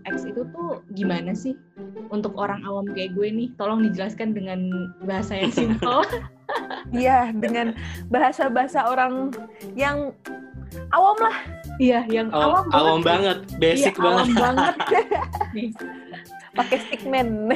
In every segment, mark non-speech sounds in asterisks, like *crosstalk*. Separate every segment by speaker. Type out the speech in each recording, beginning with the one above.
Speaker 1: UX itu tuh gimana sih untuk orang awam kayak gue nih? Tolong dijelaskan dengan bahasa yang simpel. *laughs*
Speaker 2: Iya, dengan bahasa-bahasa orang yang awam lah.
Speaker 1: Iya, yang
Speaker 3: awam,
Speaker 1: awam,
Speaker 3: awam banget, basic
Speaker 1: iya,
Speaker 3: banget.
Speaker 1: Awam banget. *laughs*
Speaker 2: Pakai stickman.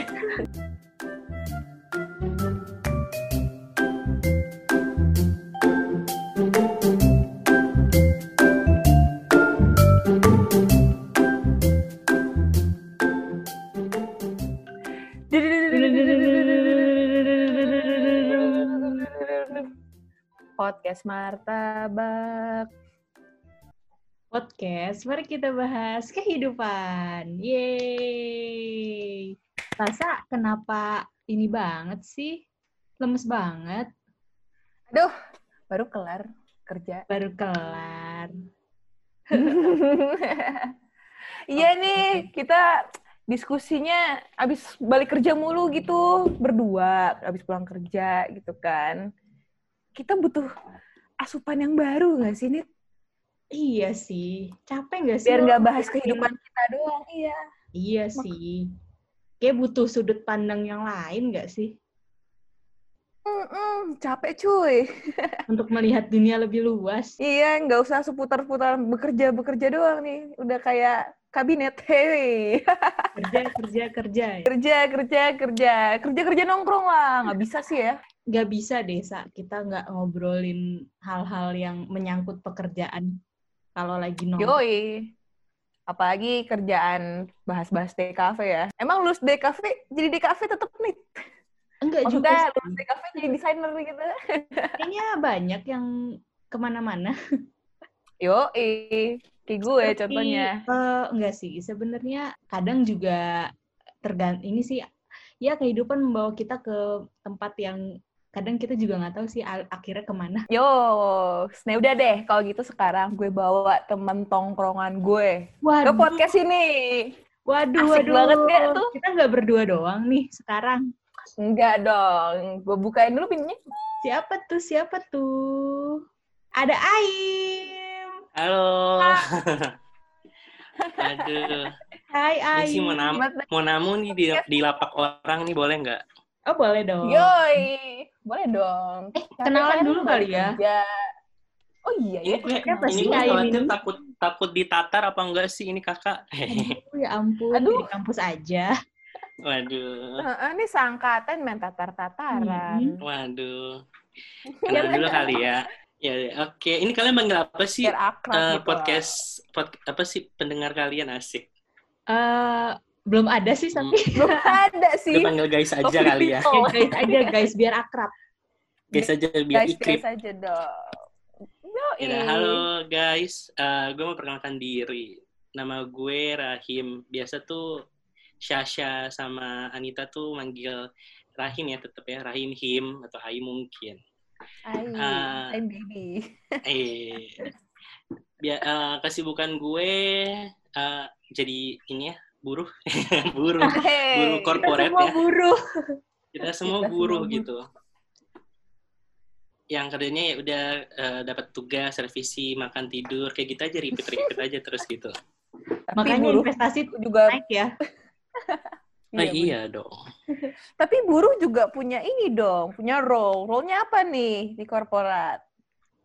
Speaker 2: Podcast Martabak.
Speaker 1: Podcast, mari kita bahas kehidupan. Yeay. Rasa kenapa ini banget sih? Lemes banget.
Speaker 2: Aduh, baru kelar kerja.
Speaker 1: Baru kelar. *laughs*
Speaker 2: Iya nih, kita diskusinya abis balik kerja mulu gitu, berdua, abis pulang kerja gitu kan kita butuh asupan yang baru nggak sih, Nit?
Speaker 1: Iya sih. Capek nggak sih?
Speaker 2: Biar nggak bahas kehidupan kita doang, iya.
Speaker 1: Iya Mak sih. Kayak butuh sudut pandang yang lain nggak sih?
Speaker 2: Mm-mm, capek cuy. *laughs*
Speaker 1: Untuk melihat dunia lebih luas.
Speaker 2: Iya, nggak usah seputar-putar bekerja-bekerja doang nih. Udah kayak kabinet, *laughs* hei.
Speaker 1: kerja, kerja, kerja.
Speaker 2: Kerja, kerja, kerja. Kerja-kerja nongkrong lah. Nggak bisa sih ya
Speaker 1: nggak bisa desa kita nggak ngobrolin hal-hal yang menyangkut pekerjaan kalau lagi
Speaker 2: nongkrong. Yoi. Apalagi kerjaan bahas-bahas DKV ya. Emang lulus DKV jadi DKV tetap nih?
Speaker 1: Enggak
Speaker 2: Maksudnya juga. lulus DKV jadi desainer gitu.
Speaker 1: Kayaknya banyak yang ke mana-mana.
Speaker 2: Yo, kayak gue Tapi, contohnya.
Speaker 1: Uh, enggak sih, sebenarnya kadang juga tergant ini sih ya kehidupan membawa kita ke tempat yang kadang kita juga nggak tahu sih akhirnya ke mana.
Speaker 2: Yo, nah udah deh kalau gitu sekarang gue bawa temen tongkrongan gue
Speaker 1: waduh.
Speaker 2: ke podcast ini.
Speaker 1: Waduh,
Speaker 2: Asik
Speaker 1: waduh.
Speaker 2: banget gak tuh?
Speaker 1: Kita nggak berdua doang nih sekarang.
Speaker 2: Enggak dong, gue bukain dulu pintunya.
Speaker 1: Siapa tuh? Siapa tuh? Ada Aim.
Speaker 3: Halo. *laughs* Aduh.
Speaker 1: Hai Aim.
Speaker 3: Ini sih mau, nam mau namu nih di, di lapak orang nih boleh nggak?
Speaker 1: Oh boleh dong.
Speaker 2: Yoi, boleh dong.
Speaker 1: Eh kenalan dulu kali ya.
Speaker 2: Kerja. Oh iya,
Speaker 3: ini
Speaker 2: ya.
Speaker 3: Siapa ini gue ini? takut takut ditatar apa enggak sih ini kakak?
Speaker 1: Aduh, ya ampun,
Speaker 2: Aduh.
Speaker 1: di kampus aja.
Speaker 3: Waduh.
Speaker 2: Uh, ini sangkatan main tatar-tataran.
Speaker 3: Hmm. Waduh. Kenal dulu kali ya. Ya, oke. Okay. Ini kalian manggil apa sih?
Speaker 2: Akrab,
Speaker 3: uh,
Speaker 2: gitu
Speaker 3: podcast pod, apa sih pendengar kalian asik?
Speaker 1: Uh, belum ada sih tapi
Speaker 2: hmm. belum ada *laughs* sih.
Speaker 3: Kita panggil guys aja oh, kali ya.
Speaker 1: ya. Guys aja guys biar akrab.
Speaker 3: Guys aja biar
Speaker 2: guys,
Speaker 3: ikrip.
Speaker 2: Guys aja dong.
Speaker 3: Ya, halo guys, uh, gue mau perkenalkan diri. Nama gue Rahim. Biasa tuh Shasha sama Anita tuh manggil Rahim ya tetap ya Rahim Him atau Ai mungkin.
Speaker 2: Ai, uh, I'm baby. *laughs*
Speaker 3: eh, Bia, uh, kesibukan gue uh, jadi ini ya buruh, *laughs* buruh, hey, buruh korporat ya.
Speaker 1: buruh.
Speaker 3: Kita semua kita buruh semua gitu. Yang kerjanya ya udah uh, dapat tugas, revisi, makan tidur, kayak gitu aja repeat-repeat aja terus gitu.
Speaker 1: Tapi Makanya buruh investasi juga naik ya. *laughs*
Speaker 3: Nah, iya, iya dong.
Speaker 2: Tapi buruh juga punya ini dong, punya role. Role-nya apa nih di korporat?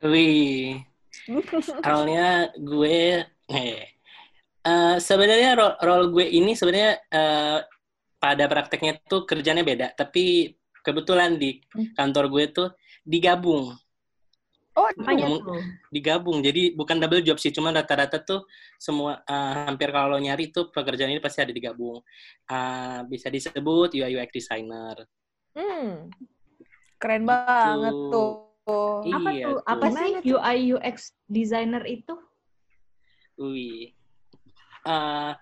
Speaker 3: Wih, *laughs* role-nya gue, eh, uh, sebenarnya role, role gue ini sebenarnya uh, pada prakteknya tuh kerjanya beda. Tapi kebetulan di hmm. kantor gue tuh digabung.
Speaker 2: Oh,
Speaker 3: digabung, digabung. Jadi bukan double job sih, cuma rata-rata tuh semua uh, hampir kalau nyari tuh pekerjaan ini pasti ada digabung. Uh, bisa disebut UI UX designer.
Speaker 2: Hmm. Keren banget tuh.
Speaker 1: Apa iya, tuh? tuh? Apa sih UI UX designer itu?
Speaker 3: Wih. Uh,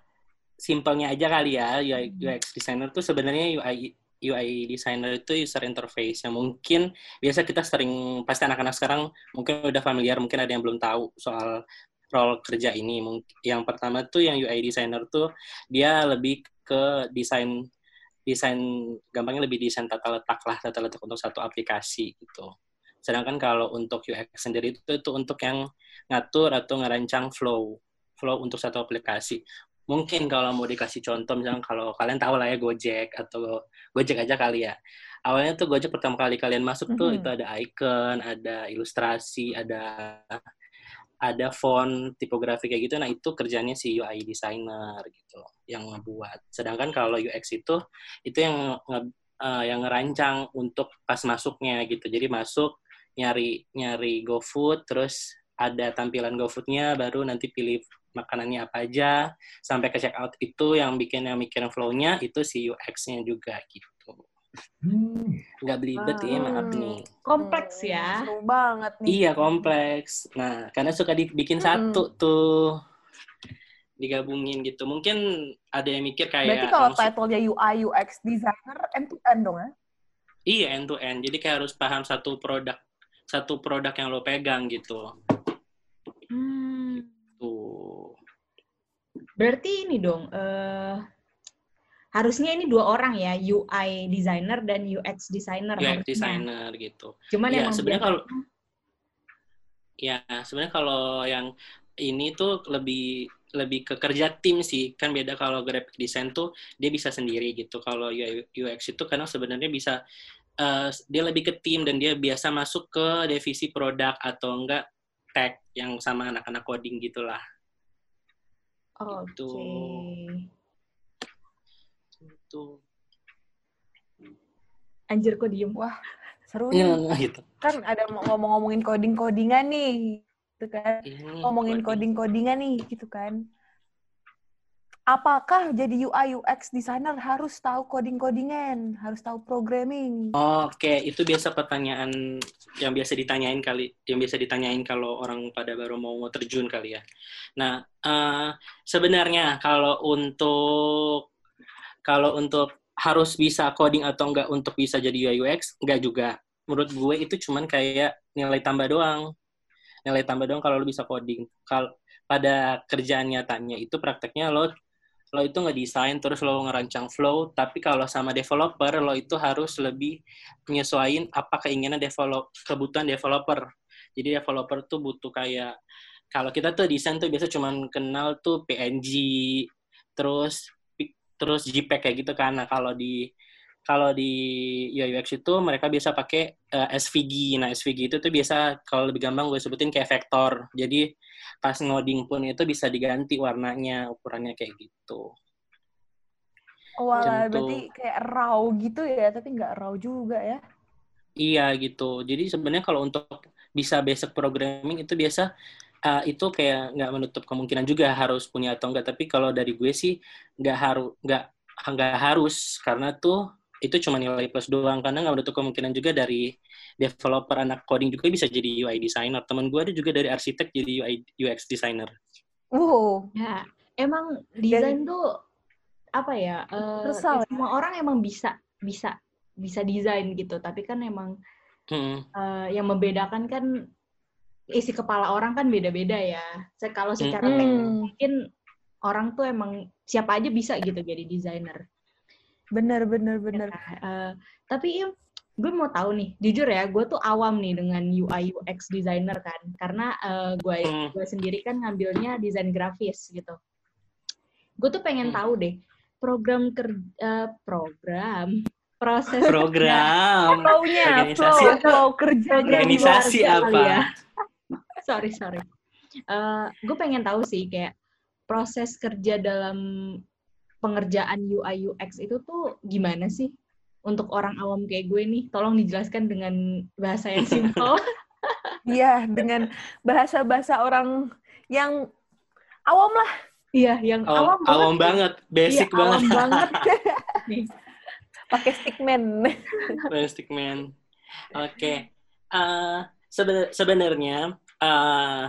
Speaker 3: simpelnya aja kali ya, UI UX designer tuh sebenarnya UI UI designer itu user interface yang mungkin biasa kita sering pasti anak-anak sekarang mungkin udah familiar mungkin ada yang belum tahu soal role kerja ini. Yang pertama tuh yang UI designer tuh dia lebih ke desain desain gampangnya lebih desain tata letak lah tata letak untuk satu aplikasi gitu. Sedangkan kalau untuk UX sendiri itu itu untuk yang ngatur atau ngerancang flow flow untuk satu aplikasi. Mungkin kalau mau dikasih contoh misalnya kalau kalian tahu lah ya Gojek atau Gojek aja kali ya. Awalnya tuh Gojek pertama kali kalian masuk tuh
Speaker 2: Mhm.
Speaker 3: itu ada icon ada ilustrasi ada ada font tipografi kayak gitu. Nah itu kerjanya si UI designer gitu yang ngebuat. Sedangkan kalau UX itu itu yang nge- eh, yang ngerancang untuk pas masuknya gitu. Jadi masuk nyari nyari GoFood terus ada tampilan GoFoodnya baru nanti pilih makanannya apa aja sampai ke checkout itu yang bikin yang mikirin flow-nya itu si UX-nya juga gitu
Speaker 4: Hmm.
Speaker 3: nggak belibet ya maaf
Speaker 2: Hmm.
Speaker 3: nih
Speaker 1: Kompleks
Speaker 2: Hmm,
Speaker 1: ya.
Speaker 2: Seru banget nih.
Speaker 3: Iya kompleks. Nah, karena suka dibikin
Speaker 2: Mm-mm.
Speaker 3: satu tuh digabungin gitu. Mungkin ada yang mikir kayak
Speaker 2: Berarti kalau
Speaker 3: langsung-
Speaker 2: title-nya UI UX designer end to end dong ya?
Speaker 3: iya end to end. Jadi kayak harus paham satu produk satu produk yang lo pegang gitu.
Speaker 1: Hmm.
Speaker 3: Tuh.
Speaker 1: Berarti ini dong, eh harusnya ini dua orang ya, UI designer dan UX designer.
Speaker 3: UX
Speaker 1: harusnya.
Speaker 3: designer gitu.
Speaker 1: Cuman emang
Speaker 3: sebenarnya kalau- Ya, sebenarnya kalau yang ini tuh lebih lebih ke kerja tim sih. Kan beda kalau graphic design tuh dia bisa sendiri gitu. Kalau UX itu karena sebenarnya bisa eh, dia lebih ke tim dan dia biasa masuk ke divisi produk atau enggak tech yang sama anak-anak coding gitulah.
Speaker 1: Oke.
Speaker 3: gitu. Itu.
Speaker 1: Anjir kok diem.
Speaker 2: Wah, seru nih.
Speaker 3: Iya, gitu.
Speaker 2: Kan ada mau ngomong-ngomongin coding-codingan nih. Gitu kan.
Speaker 3: Ini
Speaker 2: Ngomongin
Speaker 3: coding.
Speaker 2: coding-codingan nih, gitu kan. Apakah jadi UI UX designer harus tahu coding-codingan, harus tahu programming?
Speaker 3: Oke, itu biasa pertanyaan yang biasa ditanyain kali, yang biasa ditanyain kalau orang pada baru mau terjun kali ya. Nah, eh, sebenarnya kalau untuk kalau untuk harus bisa coding atau enggak untuk bisa jadi UI UX, enggak juga. Menurut gue itu cuman kayak nilai tambah doang. Nilai tambah doang kalau lo bisa coding. Kalau pada kerjaan nyatanya itu prakteknya lo lo itu ngedesain terus lo ngerancang flow, tapi kalau sama developer lo itu harus lebih menyesuaikan apa keinginan develop kebutuhan developer. Jadi developer tuh butuh kayak kalau kita tuh desain tuh biasa cuman kenal tuh PNG, terus terus JPEG kayak gitu. Nah, kalau di kalau di UX itu mereka biasa pakai eh, SVG. Nah, SVG itu tuh biasa kalau lebih gampang gue sebutin kayak vektor. Jadi pas ngoding pun itu bisa diganti warnanya, ukurannya kayak gitu.
Speaker 2: Oh, walah,
Speaker 3: Macam
Speaker 2: berarti kayak raw gitu ya, tapi nggak raw juga ya.
Speaker 3: Iya gitu. Jadi sebenarnya kalau untuk bisa basic programming itu biasa uh, itu kayak nggak menutup kemungkinan juga harus punya atau enggak. Tapi kalau dari gue sih nggak harus nggak nggak harus karena tuh itu cuma nilai plus doang karena nggak menutup kemungkinan juga dari developer anak coding juga bisa jadi UI designer. Temen gue ada juga dari arsitek jadi UI UX designer.
Speaker 2: Wow,
Speaker 1: Ya, emang desain tuh apa ya? eh,
Speaker 2: Universal ya?
Speaker 1: semua orang emang bisa bisa bisa desain gitu, tapi kan emang
Speaker 3: Hmm.
Speaker 1: eh, yang membedakan kan isi kepala orang kan beda-beda ya. Kalau secara
Speaker 3: Hmm.
Speaker 1: teknik
Speaker 2: Hmm,
Speaker 1: mungkin orang tuh emang siapa aja bisa gitu jadi desainer.
Speaker 2: bener bener bener.
Speaker 1: Nah, eh, tapi Im, gue mau tahu nih, jujur ya, gue tuh awam nih dengan UI UX designer kan, karena eh, gue
Speaker 3: Hmm.
Speaker 1: gue sendiri kan ngambilnya desain grafis gitu. Gue tuh pengen
Speaker 3: Hmm.
Speaker 1: tahu deh program kerja program proses
Speaker 3: Program. *laughs*
Speaker 2: Flow-nya, flow, flow kerja
Speaker 3: Organisasi apa?
Speaker 1: ya. *laughs* sorry sorry. gue pengen tahu sih kayak proses kerja dalam pengerjaan UI UX itu tuh gimana sih untuk orang awam kayak gue nih? Tolong dijelaskan dengan bahasa yang simpel. *laughs*
Speaker 2: Iya, dengan bahasa-bahasa orang yang awam lah.
Speaker 1: Iya, yang
Speaker 3: Oh,
Speaker 1: awam banget.
Speaker 3: awam banget, basic
Speaker 1: Iya,
Speaker 3: banget.
Speaker 1: awam banget. *laughs*
Speaker 2: Pakai stickman.
Speaker 3: Plastic Man. Oke. Eh, sebe- sebenarnya eh,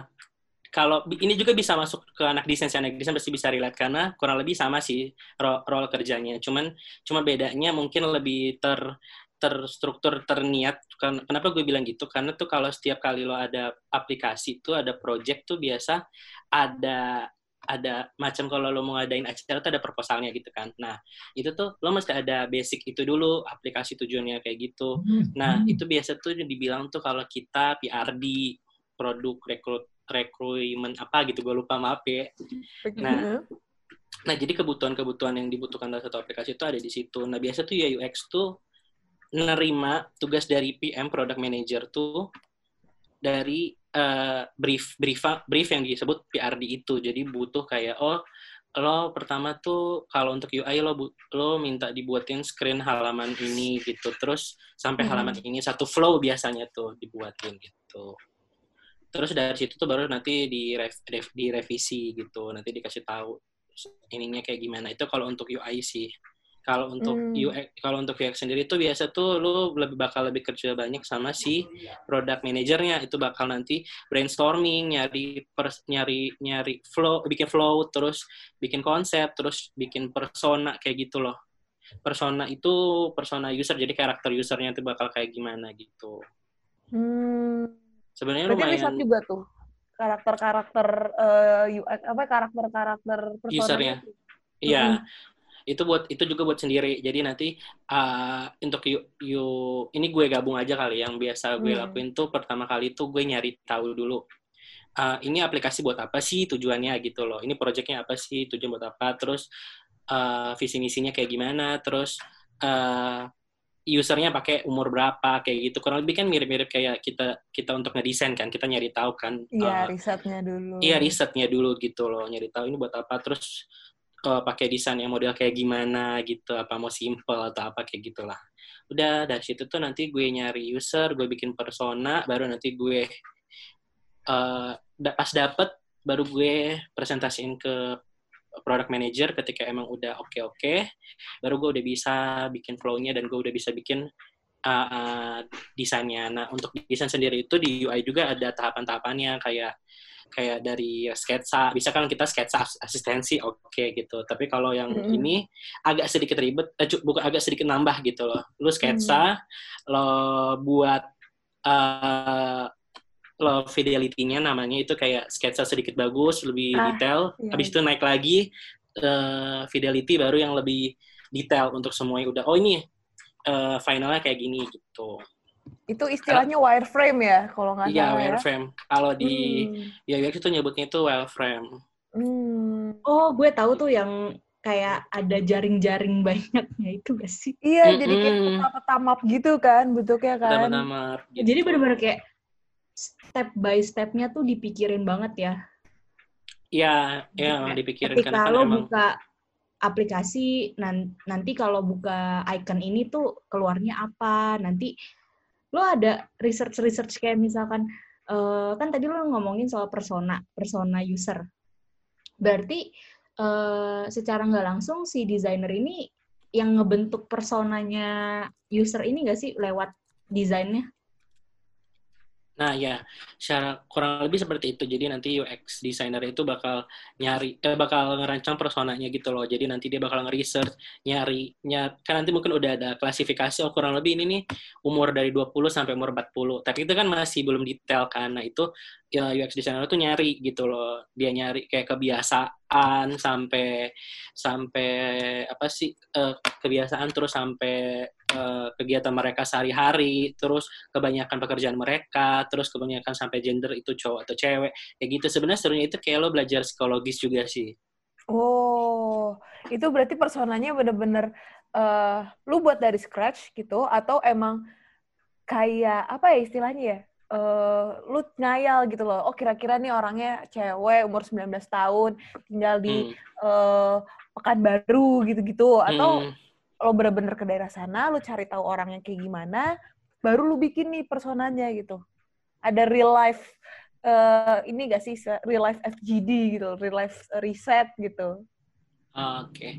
Speaker 3: kalau ini juga bisa masuk ke anak desain, si anak desain pasti bisa relate karena kurang lebih sama sih ro- role kerjanya. Cuman cuma bedanya mungkin lebih ter terstruktur terniat. Ken- Kenapa gue bilang gitu? Karena tuh kalau setiap kali lo ada aplikasi tuh ada project tuh biasa ada ada macam kalau lo mau ngadain acara tuh ada proposalnya gitu kan. Nah, itu tuh lo mesti ada basic itu dulu, aplikasi tujuannya kayak gitu. Nah, itu biasa tuh dibilang tuh kalau kita PRD, produk rekrut recruitment apa gitu, gue lupa maaf ya. Nah, Nah, jadi kebutuhan-kebutuhan yang dibutuhkan dalam satu aplikasi itu ada di situ. Nah, biasa tuh UI UX tuh nerima tugas dari PM product manager tuh dari uh, brief brief brief yang disebut PRD itu. Jadi butuh kayak oh lo pertama tuh kalau untuk UI lo lo minta dibuatin screen halaman ini gitu. Terus sampai hmm. halaman ini satu flow biasanya tuh dibuatin gitu. Terus dari situ tuh baru nanti di direvisi gitu. Nanti dikasih tahu ininya kayak gimana. Itu kalau untuk UI sih. Kalau untuk hmm. UX, kalau untuk UX sendiri itu biasa tuh lu lebih bakal lebih kerja banyak sama si product manajernya. Itu bakal nanti brainstorming, nyari pers, nyari nyari flow, bikin flow, terus bikin konsep, terus bikin persona kayak gitu loh. Persona itu persona user, jadi karakter usernya itu bakal kayak gimana gitu.
Speaker 2: Hmm.
Speaker 3: Sebenarnya lumayan.
Speaker 2: juga tuh karakter-karakter uh, eh, UX apa karakter-karakter
Speaker 3: usernya. Iya. Mm -hmm. Itu buat itu juga buat sendiri. Jadi nanti uh, untuk you, you ini gue gabung aja kali yang biasa gue mm. lakuin tuh pertama kali tuh gue nyari tahu dulu uh, ini aplikasi buat apa sih tujuannya gitu loh. Ini projectnya apa sih tujuan buat apa? Terus uh, visi misinya kayak gimana? Terus uh, usernya pakai umur berapa kayak gitu. Kurang lebih kan mirip-mirip kayak kita kita untuk ngedesain kan. Kita nyari tahu kan
Speaker 2: iya uh, risetnya dulu.
Speaker 3: iya risetnya dulu gitu loh. Nyari tahu ini buat apa terus uh, pakai desain yang model kayak gimana gitu apa mau simple atau apa kayak gitulah. Udah dari situ tuh nanti gue nyari user gue bikin persona baru nanti gue uh, pas dapet baru gue presentasiin ke product manager ketika emang udah oke oke okay, baru gue udah bisa bikin flow-nya dan gue udah bisa bikin uh, uh, desainnya. Nah untuk desain sendiri itu di UI juga ada tahapan-tahapannya kayak kayak dari sketsa bisa kan kita sketsa asistensi oke okay, gitu tapi kalau yang mm -hmm. ini agak sedikit ribet eh, bukan agak sedikit nambah gitu loh lu sketsa mm -hmm. lo buat uh, low fidelity-nya namanya itu kayak sketsa sedikit bagus, lebih ah, detail. Iya. Habis itu naik lagi uh, fidelity baru yang lebih detail untuk semuanya udah oh ini uh, finalnya kayak gini gitu.
Speaker 2: Itu istilahnya wireframe ya kalau nggak
Speaker 3: iya, salah. Iya, wireframe. Ya? Kalau di hmm. ya itu nyebutnya itu wireframe.
Speaker 1: Hmm. Oh, gue tahu tuh yang kayak ada jaring-jaring banyaknya itu gak sih?
Speaker 2: Iya, mm -hmm. jadi kayak peta-peta map gitu kan bentuknya kan.
Speaker 3: Peta-peta map.
Speaker 1: Gitu. Jadi benar-benar kayak step by stepnya tuh dipikirin banget ya.
Speaker 3: Iya, iya dipikirin.
Speaker 1: Ketika lo emang... buka aplikasi, nanti kalau buka icon ini tuh keluarnya apa, nanti lo ada research-research kayak misalkan, uh, kan tadi lo ngomongin soal persona, persona user. Berarti uh, secara nggak langsung si desainer ini yang ngebentuk personanya user ini nggak sih lewat desainnya?
Speaker 3: Nah ya, secara kurang lebih seperti itu. Jadi nanti UX designer itu bakal nyari, eh, bakal ngerancang personanya gitu loh. Jadi nanti dia bakal nge-research, nyari, nyari, kan nanti mungkin udah ada klasifikasi, oh kurang lebih ini nih umur dari 20 sampai umur 40. Tapi itu kan masih belum detail. Nah itu ya, UX designer itu nyari gitu loh. Dia nyari kayak kebiasaan sampai sampai apa sih uh, kebiasaan terus sampai uh, kegiatan mereka sehari-hari, terus kebanyakan pekerjaan mereka, terus kebanyakan sampai gender itu cowok atau cewek, kayak gitu. Sebenarnya serunya itu kayak lo belajar psikologis juga sih.
Speaker 2: Oh, itu berarti personanya bener-bener uh, lu buat dari scratch gitu, atau emang kayak apa ya istilahnya ya? Uh, lu ngayal gitu loh. Oh, kira-kira nih orangnya cewek umur 19 tahun, tinggal di hmm. uh, Pekanbaru gitu-gitu atau hmm lo bener-bener ke daerah sana, lo cari tahu orangnya kayak gimana, baru lo bikin nih personanya gitu. Ada real life uh, ini gak sih real life FGD gitu, real life reset gitu.
Speaker 3: Oke, okay.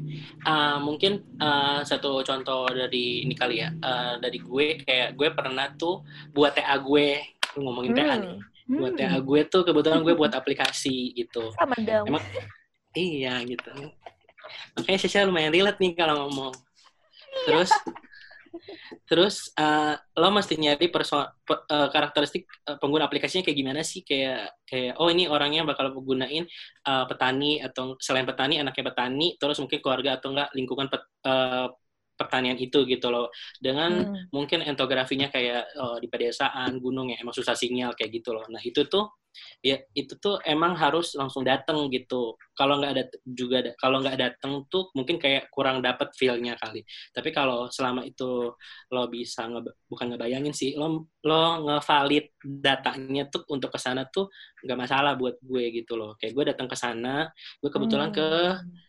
Speaker 3: uh, mungkin uh, satu contoh dari ini kali ya, uh, dari gue kayak gue pernah tuh buat TA gue ngomongin hmm. TA nih, buat TA hmm. gue tuh kebetulan gue buat aplikasi gitu.
Speaker 2: Sama dong. Emang,
Speaker 3: iya gitu. Makanya saya lumayan relate nih kalau ngomong terus terus uh, lo mesti nyari perso pe, uh, karakteristik uh, pengguna aplikasinya kayak gimana sih kayak kayak oh ini orangnya bakal menggunain uh, petani atau selain petani anaknya petani terus mungkin keluarga atau enggak lingkungan pet, uh, pertanian itu gitu loh. Dengan
Speaker 2: Hmm.
Speaker 3: mungkin entografinya kayak oh, di pedesaan gunung ya emang susah sinyal kayak gitu loh. Nah itu tuh ya itu tuh emang harus langsung dateng gitu. Kalau nggak ada juga kalau nggak dateng tuh mungkin kayak kurang dapet feel-nya kali. Tapi kalau selama itu lo bisa nge, bukan ngebayangin sih lo lo ngevalid datanya tuh untuk ke sana tuh nggak masalah buat gue gitu loh. Kayak gue datang ke sana gue kebetulan ke
Speaker 2: Hmm.
Speaker 3: ke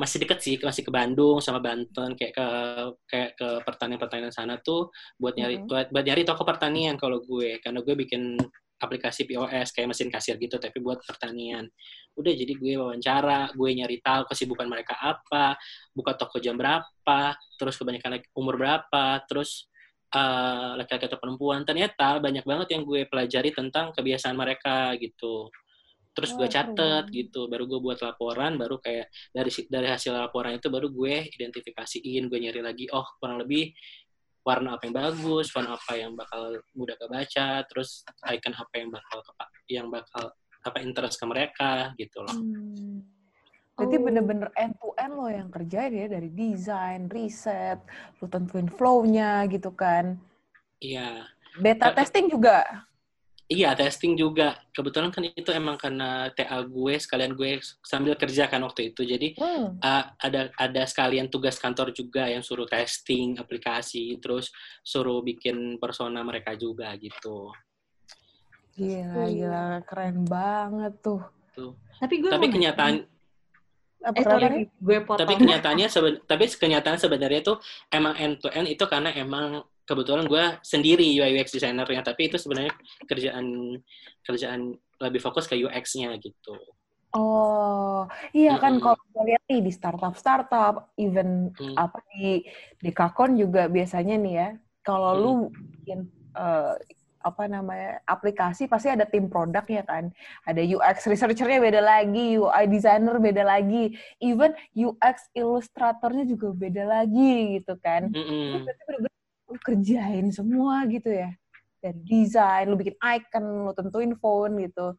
Speaker 3: masih deket sih masih ke Bandung sama Banten kayak ke kayak ke pertanian-pertanian sana tuh buat nyari
Speaker 2: Mhm.
Speaker 3: buat, buat nyari toko pertanian kalau gue karena gue bikin aplikasi POS kayak mesin kasir gitu tapi buat pertanian. Udah jadi gue wawancara gue nyari tahu kesibukan mereka apa buka toko jam berapa terus kebanyakan umur berapa terus eh, laki-laki atau perempuan. Ternyata banyak banget yang gue pelajari tentang kebiasaan mereka gitu terus gue
Speaker 2: Wah,
Speaker 3: catet gitu baru gue buat laporan baru kayak dari dari hasil laporan itu baru gue identifikasiin gue nyari lagi oh kurang lebih warna apa yang bagus warna apa yang bakal mudah kebaca terus icon apa yang bakal yang bakal apa interest ke mereka gitu loh
Speaker 2: Hmm. Berarti
Speaker 1: Oh.
Speaker 2: bener-bener end to end lo yang kerjain ya dari desain, riset, lo tentuin flow-nya gitu kan.
Speaker 3: iya
Speaker 2: Beta testing juga.
Speaker 3: Iya testing juga. Kebetulan kan itu emang karena TA gue sekalian gue sambil kerja kan waktu itu. Jadi
Speaker 2: Hmm.
Speaker 3: uh, ada ada sekalian tugas kantor juga yang suruh testing aplikasi terus suruh bikin persona mereka juga gitu.
Speaker 2: Gila, gila, keren banget tuh.
Speaker 1: Tapi gue
Speaker 3: tapi kenyataan
Speaker 2: Apa
Speaker 1: Eh, sorry, gue potong.
Speaker 3: tapi kenyataannya seben, tapi kenyataan sebenarnya tuh emang end to end itu karena emang kebetulan gue sendiri UI UX designernya tapi itu sebenarnya kerjaan kerjaan lebih fokus ke UX-nya gitu
Speaker 2: Oh, iya kan
Speaker 3: Mm-mm.
Speaker 2: kalau kita lihat nih di startup-startup, even
Speaker 3: Hmm.
Speaker 2: apa di Dekakon juga biasanya nih ya, kalau lu bikin eh, apa namanya aplikasi pasti ada tim produknya kan, ada UX researcher-nya beda lagi, UI designer beda lagi, even UX illustratornya juga beda lagi gitu kan. Itu berarti bener-bener lu kerjain semua gitu ya, dari desain, lu bikin icon, lu tentuin font gitu.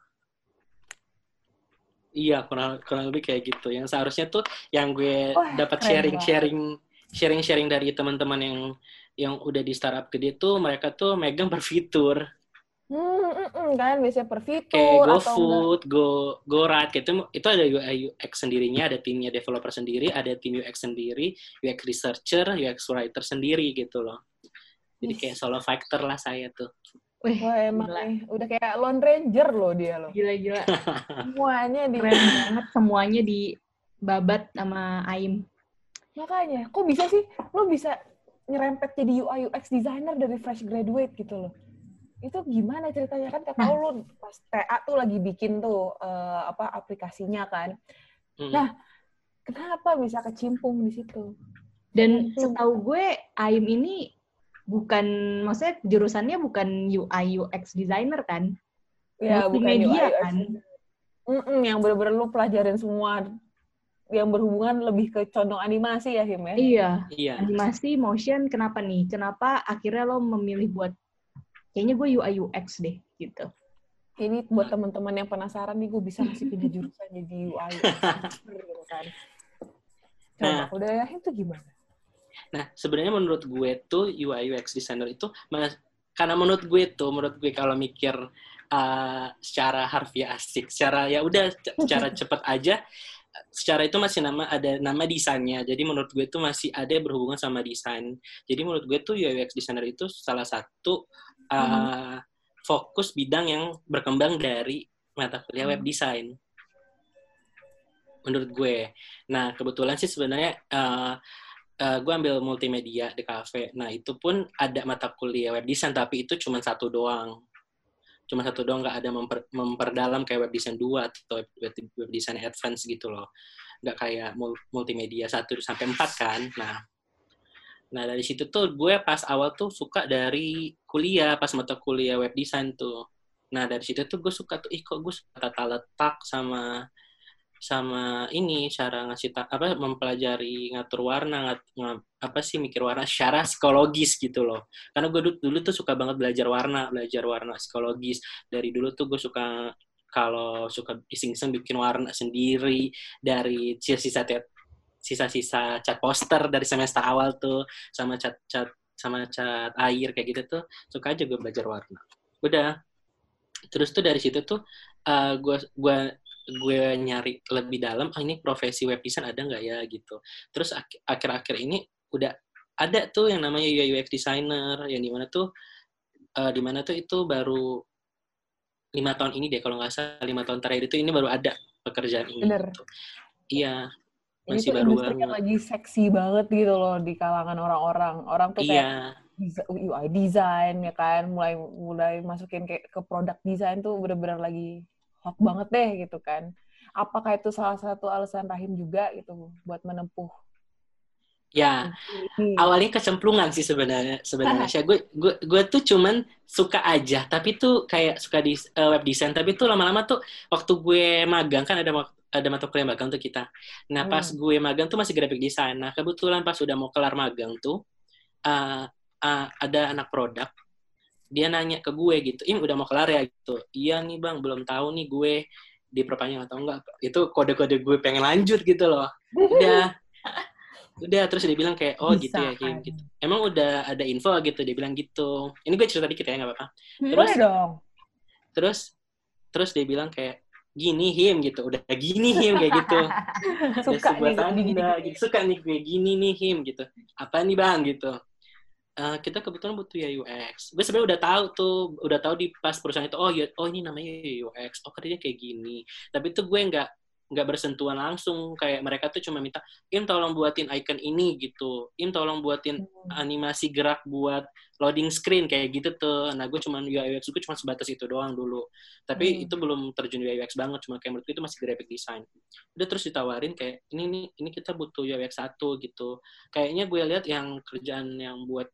Speaker 3: Iya, kurang kurang lebih kayak gitu. Yang seharusnya tuh yang gue
Speaker 2: Wah,
Speaker 3: dapat
Speaker 2: keren
Speaker 3: sharing
Speaker 2: banget.
Speaker 3: sharing sharing sharing dari teman-teman yang yang udah di startup gede tuh mereka tuh megang per fitur
Speaker 2: Hmm, mm, mm, kan biasanya per
Speaker 3: kayak
Speaker 2: fitur atau enggak.
Speaker 3: GoFood, Go GoRide gitu itu ada UI UX sendirinya, ada timnya developer sendiri, ada tim UX sendiri, UX researcher, UX writer sendiri gitu loh. Jadi kayak solo factor lah saya tuh.
Speaker 1: Wih,
Speaker 2: Wah emang
Speaker 1: gila.
Speaker 2: nih, udah kayak Lone Ranger loh dia loh.
Speaker 1: Gila-gila. *laughs*
Speaker 2: Semuanya di
Speaker 1: Keren banget semuanya di babat sama Aim.
Speaker 2: makanya. Kok bisa sih lo bisa nyerempet jadi UI UX designer dari fresh graduate gitu loh. Itu gimana ceritanya kan kata
Speaker 1: Nah.
Speaker 2: lo pas TA tuh lagi bikin tuh eh, apa aplikasinya kan.
Speaker 3: Mm.
Speaker 2: Nah, Kenapa bisa kecimpung di situ?
Speaker 1: Dan
Speaker 2: Hmm.
Speaker 1: setahu gue Aim ini bukan maksudnya jurusannya bukan UI UX designer kan?
Speaker 2: Ya,
Speaker 1: Multimedia
Speaker 2: UI, UX.
Speaker 1: kan?
Speaker 2: Mm-mm, yang bener-bener lu pelajarin semua yang berhubungan lebih ke condong animasi ya, Him ya?
Speaker 1: Iya,
Speaker 3: Iya.
Speaker 1: animasi, motion, kenapa nih? Kenapa akhirnya lo memilih buat kayaknya gue UI UX deh gitu.
Speaker 2: Ini buat teman-teman yang penasaran nih, gue bisa masih pindah jurusan jadi UI UX *laughs* gitu kan. Coba,
Speaker 3: Nah.
Speaker 2: udah ya, itu gimana?
Speaker 3: Nah, sebenarnya menurut gue tuh UI UX designer itu karena menurut gue tuh, menurut gue kalau mikir uh, secara harfiah asik, secara ya udah *laughs* secara cepet aja, secara itu masih nama ada nama desainnya. Jadi menurut gue tuh masih ada berhubungan sama desain. Jadi menurut gue tuh UI UX designer itu salah satu uh, fokus bidang yang berkembang dari mata kuliah web design. Menurut gue. Nah, kebetulan sih sebenarnya uh, uh, gue ambil multimedia di cafe. Nah, itu pun ada mata kuliah web design, tapi itu cuma satu doang. Cuma satu doang, nggak ada memper, memperdalam kayak web design 2 atau web, web design advance gitu loh. Nggak kayak mul- multimedia 1 sampai 4 kan. Nah, nah dari situ tuh gue pas awal tuh suka dari kuliah, pas mata kuliah web design tuh. Nah, dari situ tuh gue suka tuh, ih kok gue suka tata letak sama sama ini cara ngasih ta- apa mempelajari ngatur warna ngat, nga- apa sih mikir warna secara psikologis gitu loh. Karena gue dulu, dulu tuh suka banget belajar warna belajar warna psikologis. Dari dulu tuh gue suka kalau suka iseng-iseng bikin warna sendiri dari sisa cat sisa-sisa cat poster dari semester awal tuh sama cat cat sama cat air kayak gitu tuh suka aja gue belajar warna. Udah. Terus tuh dari situ tuh uh, gue gue gue nyari lebih dalam ah ini profesi web design ada nggak ya gitu terus ak- akhir-akhir ini udah ada tuh yang namanya UI UX designer yang di mana tuh uh, di mana tuh itu baru lima tahun ini deh kalau nggak salah lima tahun terakhir itu ini baru ada pekerjaan ini
Speaker 2: Bener.
Speaker 3: gitu. iya
Speaker 2: Ini
Speaker 3: masih
Speaker 2: tuh
Speaker 3: baru
Speaker 2: industri yang lagi seksi banget gitu loh di kalangan orang-orang. Orang tuh kayak
Speaker 3: iya
Speaker 2: desa- UI design ya kan, mulai mulai masukin kayak ke produk design tuh bener-bener lagi hot banget deh gitu kan. Apakah itu salah satu alasan Rahim juga gitu buat menempuh
Speaker 3: ya awalnya kecemplungan sih sebenarnya sebenarnya Sya. gue gue gue tuh cuman suka aja tapi tuh kayak suka di eh, web design tapi tuh lama-lama tuh waktu gue magang kan ada ada mata kuliah magang tuh kita nah pas
Speaker 2: Hmm.
Speaker 3: gue magang tuh masih graphic design nah kebetulan pas udah mau kelar magang tuh eh, eh, ada anak produk dia nanya ke gue gitu im udah mau kelar ya? Gitu. Iya nih bang belum tahu nih gue diperpanjang atau enggak. Itu kode-kode gue pengen lanjut gitu loh. Udah. Udah terus dia bilang kayak oh gitu ya Him
Speaker 2: kan.
Speaker 3: gitu. Emang udah ada info? Gitu dia bilang gitu. Ini gue cerita dikit ya nggak apa-apa. Terus
Speaker 2: Boleh dong.
Speaker 3: terus terus dia bilang kayak gini him gitu. Udah gini him kayak gitu. *laughs*
Speaker 2: Suka nih
Speaker 3: tanda
Speaker 2: gini-gini.
Speaker 3: gitu. suka nih gue gini nih him gitu. Apa nih bang? Gitu Eh, kita kebetulan butuh ya UX gue sebenarnya udah tahu tuh udah tahu di pas perusahaan itu oh ya oh ini namanya UX oh kerjanya kayak gini. Tapi itu gue nggak nggak bersentuhan langsung kayak mereka tuh cuma minta im tolong buatin icon ini gitu im tolong buatin animasi gerak buat loading screen kayak gitu tuh. Nah, gue cuma UI UX gue cuma sebatas itu doang dulu. Tapi
Speaker 2: Hmm.
Speaker 3: itu belum terjun UI UX banget, cuma kayak menurut gue itu masih graphic design. Udah terus ditawarin kayak ini nih ini kita butuh UI UX satu gitu. Kayaknya gue lihat yang kerjaan yang buat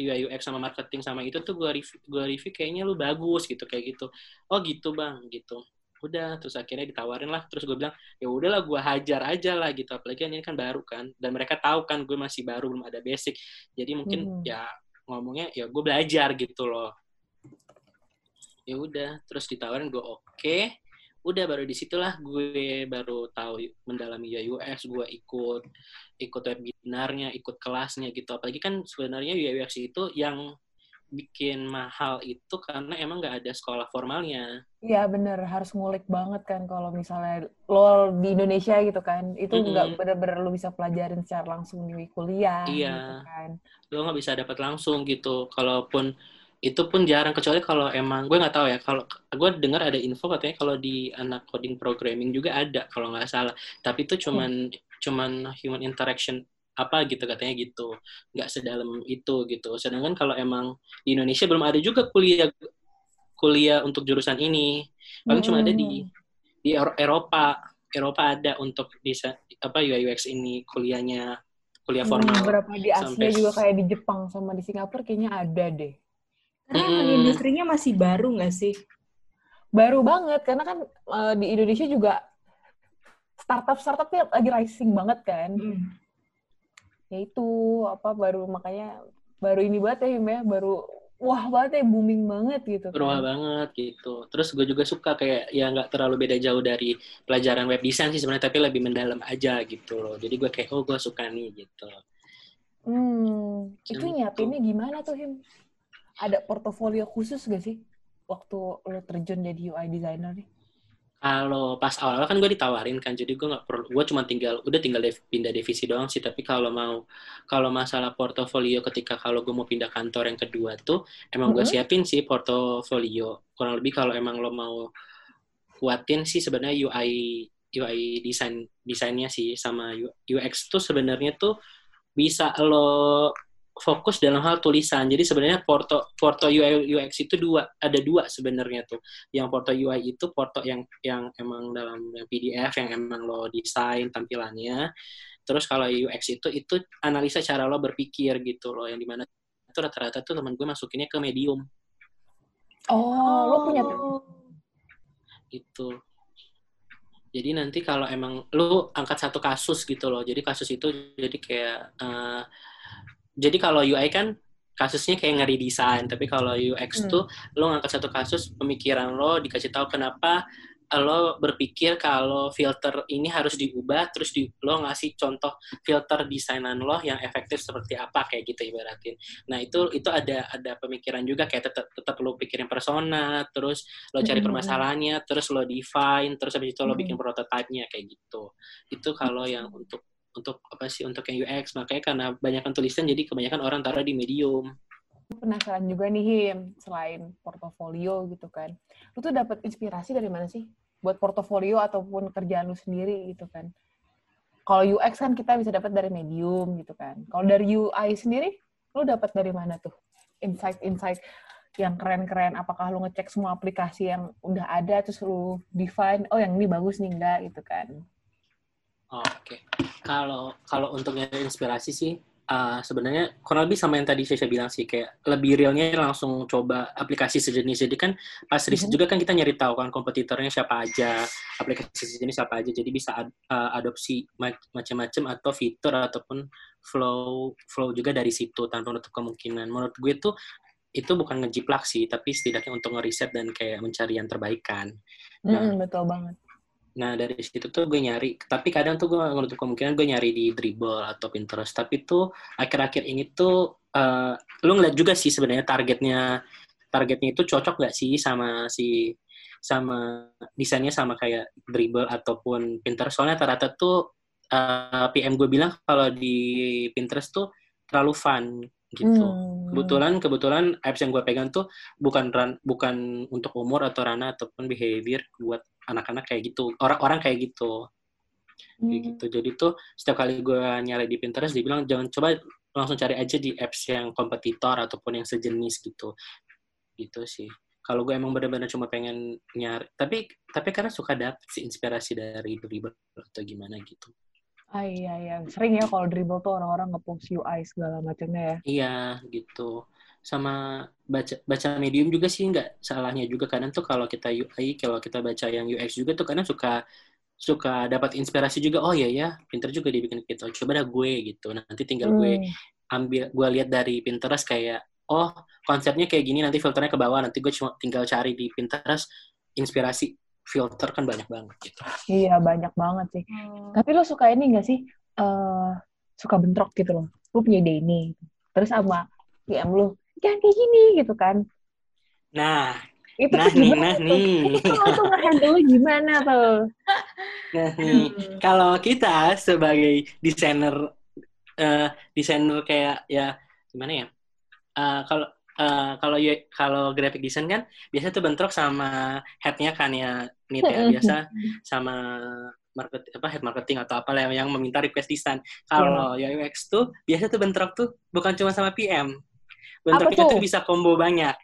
Speaker 3: UI UX sama marketing sama itu tuh gue review, gue review kayaknya lu bagus gitu kayak gitu. Oh gitu bang gitu. Udah terus akhirnya ditawarin lah. Terus gue bilang ya udahlah gue hajar aja lah gitu. Apalagi ini kan baru kan dan mereka tahu kan gue masih baru belum ada basic. Jadi mungkin
Speaker 2: Hmm.
Speaker 3: ya ngomongnya ya gue belajar gitu loh ya udah terus ditawarin gue oke udah baru di situlah gue baru tahu mendalami UX gue ikut ikut webinarnya ikut kelasnya gitu apalagi kan sebenarnya UI UX itu yang bikin mahal itu karena emang nggak ada sekolah formalnya.
Speaker 2: Iya bener, harus ngulik banget kan kalau misalnya lo di Indonesia gitu kan, itu nggak
Speaker 3: Mm-mm.
Speaker 2: bener-bener lo bisa pelajarin secara langsung di kuliah
Speaker 3: Iya.
Speaker 2: gitu kan.
Speaker 3: lo nggak bisa dapat langsung gitu. Kalaupun itu pun jarang. Kecuali kalau emang gue nggak tahu ya. Kalau gue dengar ada info katanya kalau di anak coding programming juga ada kalau nggak salah. Tapi itu cuman cuman human interaction apa gitu katanya gitu nggak sedalam itu gitu sedangkan kalau emang di Indonesia belum ada juga kuliah kuliah untuk jurusan ini paling cuma ada di di Ero- Eropa Eropa ada untuk bisa apa UI UX ini kuliahnya kuliah
Speaker 2: Hmm,
Speaker 3: formal
Speaker 2: beberapa di Asia
Speaker 3: sampai-
Speaker 2: juga kayak di Jepang sama di Singapura kayaknya ada deh.
Speaker 1: Karena emang
Speaker 3: Mm-mm.
Speaker 1: industrinya masih baru nggak sih?
Speaker 2: Baru banget karena kan eh, di Indonesia juga startup-startupnya lagi rising banget kan.
Speaker 1: Hmm.
Speaker 2: Ya itu apa baru makanya baru ini banget ya Him ya, baru wah banget ya booming banget gitu
Speaker 3: berubah
Speaker 2: kan.
Speaker 3: banget gitu. Terus gue juga suka kayak ya nggak terlalu beda jauh dari pelajaran web design sih sebenarnya, tapi lebih mendalam aja gitu loh. Jadi gue kayak oh gue suka nih gitu.
Speaker 2: Hmm, itu
Speaker 3: Gitu.
Speaker 2: nyiapinnya gimana tuh Him? Ada portofolio khusus gak sih waktu lo terjun jadi UI designer nih?
Speaker 3: Kalau pas awal kan gue ditawarin kan, jadi gue nggak perlu, gue cuma tinggal udah tinggal dev- pindah divisi doang sih. Tapi kalau mau kalau masalah portofolio ketika kalau gue mau pindah kantor yang kedua tuh emang gue
Speaker 2: Mhm.
Speaker 3: siapin sih portofolio. Kurang lebih kalau emang lo mau kuatin sih sebenarnya UI UI desain desainnya sih sama UX tuh sebenarnya tuh bisa lo fokus dalam hal tulisan. Jadi sebenarnya porto porto UI UX itu dua ada dua sebenarnya tuh. Yang porto UI itu porto yang yang emang dalam yang PDF yang emang lo desain tampilannya. Terus kalau UX itu itu analisa cara lo berpikir gitu loh yang di mana itu rata-rata tuh teman gue masukinnya ke medium
Speaker 2: Oh, lo punya
Speaker 3: itu. Jadi nanti kalau emang lu angkat satu kasus gitu loh. Jadi kasus itu jadi kayak eh, jadi kalau UI kan kasusnya kayak ngeri desain, tapi kalau UX
Speaker 2: Hmm.
Speaker 3: tuh lu ngangkat satu kasus pemikiran lo dikasih tahu kenapa lo berpikir kalau filter ini harus diubah terus di, lo ngasih contoh filter desainan lo yang efektif seperti apa kayak gitu ibaratin nah itu itu ada ada pemikiran juga kayak tetap tetap lo pikirin persona terus lo cari
Speaker 2: Mm-mm.
Speaker 3: permasalahannya terus lo define terus habis itu lo bikin
Speaker 2: Mm-mm.
Speaker 3: prototipe-nya kayak gitu itu kalau yang untuk untuk apa sih untuk yang UX makanya karena banyak tulisan jadi kebanyakan orang taruh di medium
Speaker 2: penasaran juga nih Him, selain portofolio gitu kan. Lu tuh dapat inspirasi dari mana sih buat portofolio ataupun kerjaan lu sendiri gitu kan? Kalau UX kan kita bisa dapat dari medium gitu kan. Kalau dari UI sendiri, lu dapat dari mana tuh? Insight-insight yang keren-keren. Apakah lu ngecek semua aplikasi yang udah ada terus lu define, oh yang ini bagus nih enggak gitu kan?
Speaker 3: Oh, Oke, kalau kalau untuk nyari inspirasi sih uh, sebenarnya kurang lebih sama yang tadi saya bilang sih kayak lebih realnya langsung coba aplikasi sejenis. Jadi kan pas riset
Speaker 2: Mhm.
Speaker 3: juga kan kita nyari tahu kan kompetitornya siapa aja, aplikasi sejenis siapa aja. Jadi bisa ad- uh, adopsi ma- macam-macam atau fitur ataupun flow flow juga dari situ tanpa menutup kemungkinan. Menurut gue tuh itu bukan ngejiplak sih, tapi setidaknya untuk ngeriset dan kayak mencari yang terbaik kan. Nah.
Speaker 2: Mm-mm, betul banget.
Speaker 3: Nah dari situ tuh gue nyari, tapi kadang tuh gue menutup kemungkinan gue nyari di Dribble atau Pinterest. Tapi tuh akhir-akhir ini tuh uh, lu ngeliat juga sih sebenarnya targetnya targetnya itu cocok gak sih sama si sama desainnya sama kayak Dribble ataupun Pinterest. Soalnya rata-rata tuh uh, PM gue bilang kalau di Pinterest tuh terlalu fun gitu.
Speaker 2: Hmm.
Speaker 3: Kebetulan kebetulan apps yang gue pegang tuh bukan ran, bukan untuk umur atau ranah ataupun behavior buat anak-anak kayak gitu. Orang-orang kayak gitu. Kayak
Speaker 2: Hmm.
Speaker 3: gitu. Jadi tuh setiap kali gue nyari di Pinterest dia bilang jangan coba langsung cari aja di apps yang kompetitor ataupun yang sejenis gitu. Gitu sih. Kalau gue emang benar-benar cuma pengen nyari, tapi tapi karena suka dapet sih inspirasi dari Dribble atau gimana gitu.
Speaker 2: Ah iya iya, sering ya kalau dribble tuh orang-orang nge-post UI segala macamnya ya.
Speaker 3: Iya gitu. Sama baca baca medium juga sih nggak salahnya juga kadang tuh kalau kita UI kalau kita baca yang UX juga tuh kadang suka suka dapat inspirasi juga oh iya ya pinter juga dibikin gitu coba dah gue gitu nanti tinggal gue
Speaker 2: Hmm.
Speaker 3: ambil gue lihat dari Pinterest kayak oh konsepnya kayak gini nanti filternya ke bawah nanti gue cuma tinggal cari di Pinterest inspirasi filter kan banyak banget gitu
Speaker 2: Iya banyak banget sih. Tapi lo suka ini gak sih? eh suka bentrok gitu loh. Lu punya ide ini. Terus sama PM lu, jangan kayak gini gitu kan.
Speaker 3: nah
Speaker 2: Itu
Speaker 3: nah nih nah
Speaker 2: tuh?
Speaker 3: nih
Speaker 2: Itu tuh nge-handle gimana tuh? *laughs*
Speaker 3: nah nih kalau kita sebagai desainer eh desainer kayak ya gimana ya Eh, kalau eh, kalau U- kalau graphic design kan biasa tuh bentrok sama headnya kan ya nih ya biasa sama market apa head marketing atau apa lah yang meminta request design kalau
Speaker 2: Iya.
Speaker 3: UX tuh biasa tuh bentrok tuh bukan cuma sama PM bentroknya
Speaker 2: tuh?
Speaker 3: tuh bisa combo banyak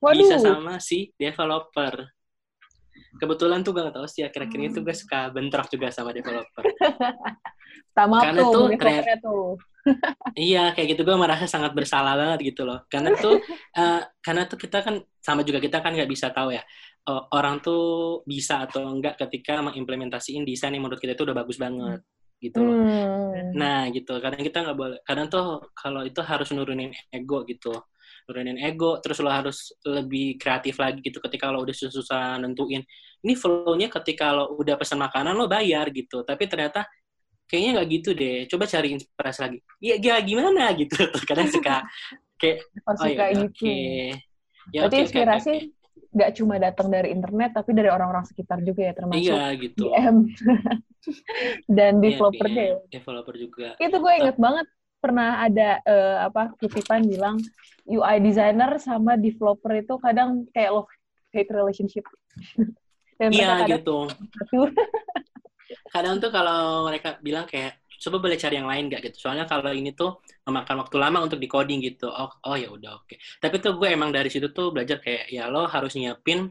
Speaker 2: Waduh.
Speaker 3: bisa sama si developer kebetulan tuh gue gak tau sih akhir-akhir ini tuh gue suka bentrok juga sama developer *laughs*
Speaker 2: Sama
Speaker 3: Karena
Speaker 2: tuh,
Speaker 3: tuh
Speaker 2: developernya tuh. *laughs*
Speaker 3: Iya, kayak gitu gue merasa sangat bersalah banget gitu loh. Karena tuh, *laughs* eh, karena tuh kita kan sama juga kita kan nggak bisa tahu ya orang tuh bisa atau enggak ketika mengimplementasiin desain yang menurut kita itu udah bagus banget gitu loh.
Speaker 2: Hmm.
Speaker 3: Nah gitu, kadang kita nggak boleh. Kadang tuh kalau itu harus nurunin ego gitu, nurunin ego. Terus lo harus lebih kreatif lagi gitu. Ketika lo udah susah nentuin, ini flow-nya ketika lo udah pesan makanan lo bayar gitu. Tapi ternyata kayaknya nggak gitu deh. Coba cari inspirasi lagi. Iya, ya, gimana gitu. *laughs* Kadang suka kayak oh
Speaker 2: suka
Speaker 3: ya
Speaker 2: gitu.
Speaker 3: oke. Ya,
Speaker 2: Berarti
Speaker 3: oke,
Speaker 2: inspirasi
Speaker 3: oke.
Speaker 2: Nggak cuma datang dari internet, tapi dari orang-orang sekitar juga ya, termasuk
Speaker 3: Iya gitu.
Speaker 2: DM *laughs* dan
Speaker 3: Iya,
Speaker 2: developernya.
Speaker 3: PM,
Speaker 2: ya.
Speaker 3: developer juga.
Speaker 2: Itu gue inget banget pernah ada eh, apa kutipan bilang UI designer sama developer itu kadang kayak love hate relationship. *laughs* Dan
Speaker 3: Iya gitu. *laughs* kadang tuh kalau mereka bilang kayak coba boleh cari yang lain gak gitu soalnya kalau ini tuh memakan waktu lama untuk decoding gitu oh oh ya udah oke tapi tuh gue emang dari situ tuh belajar kayak ya lo harus nyiapin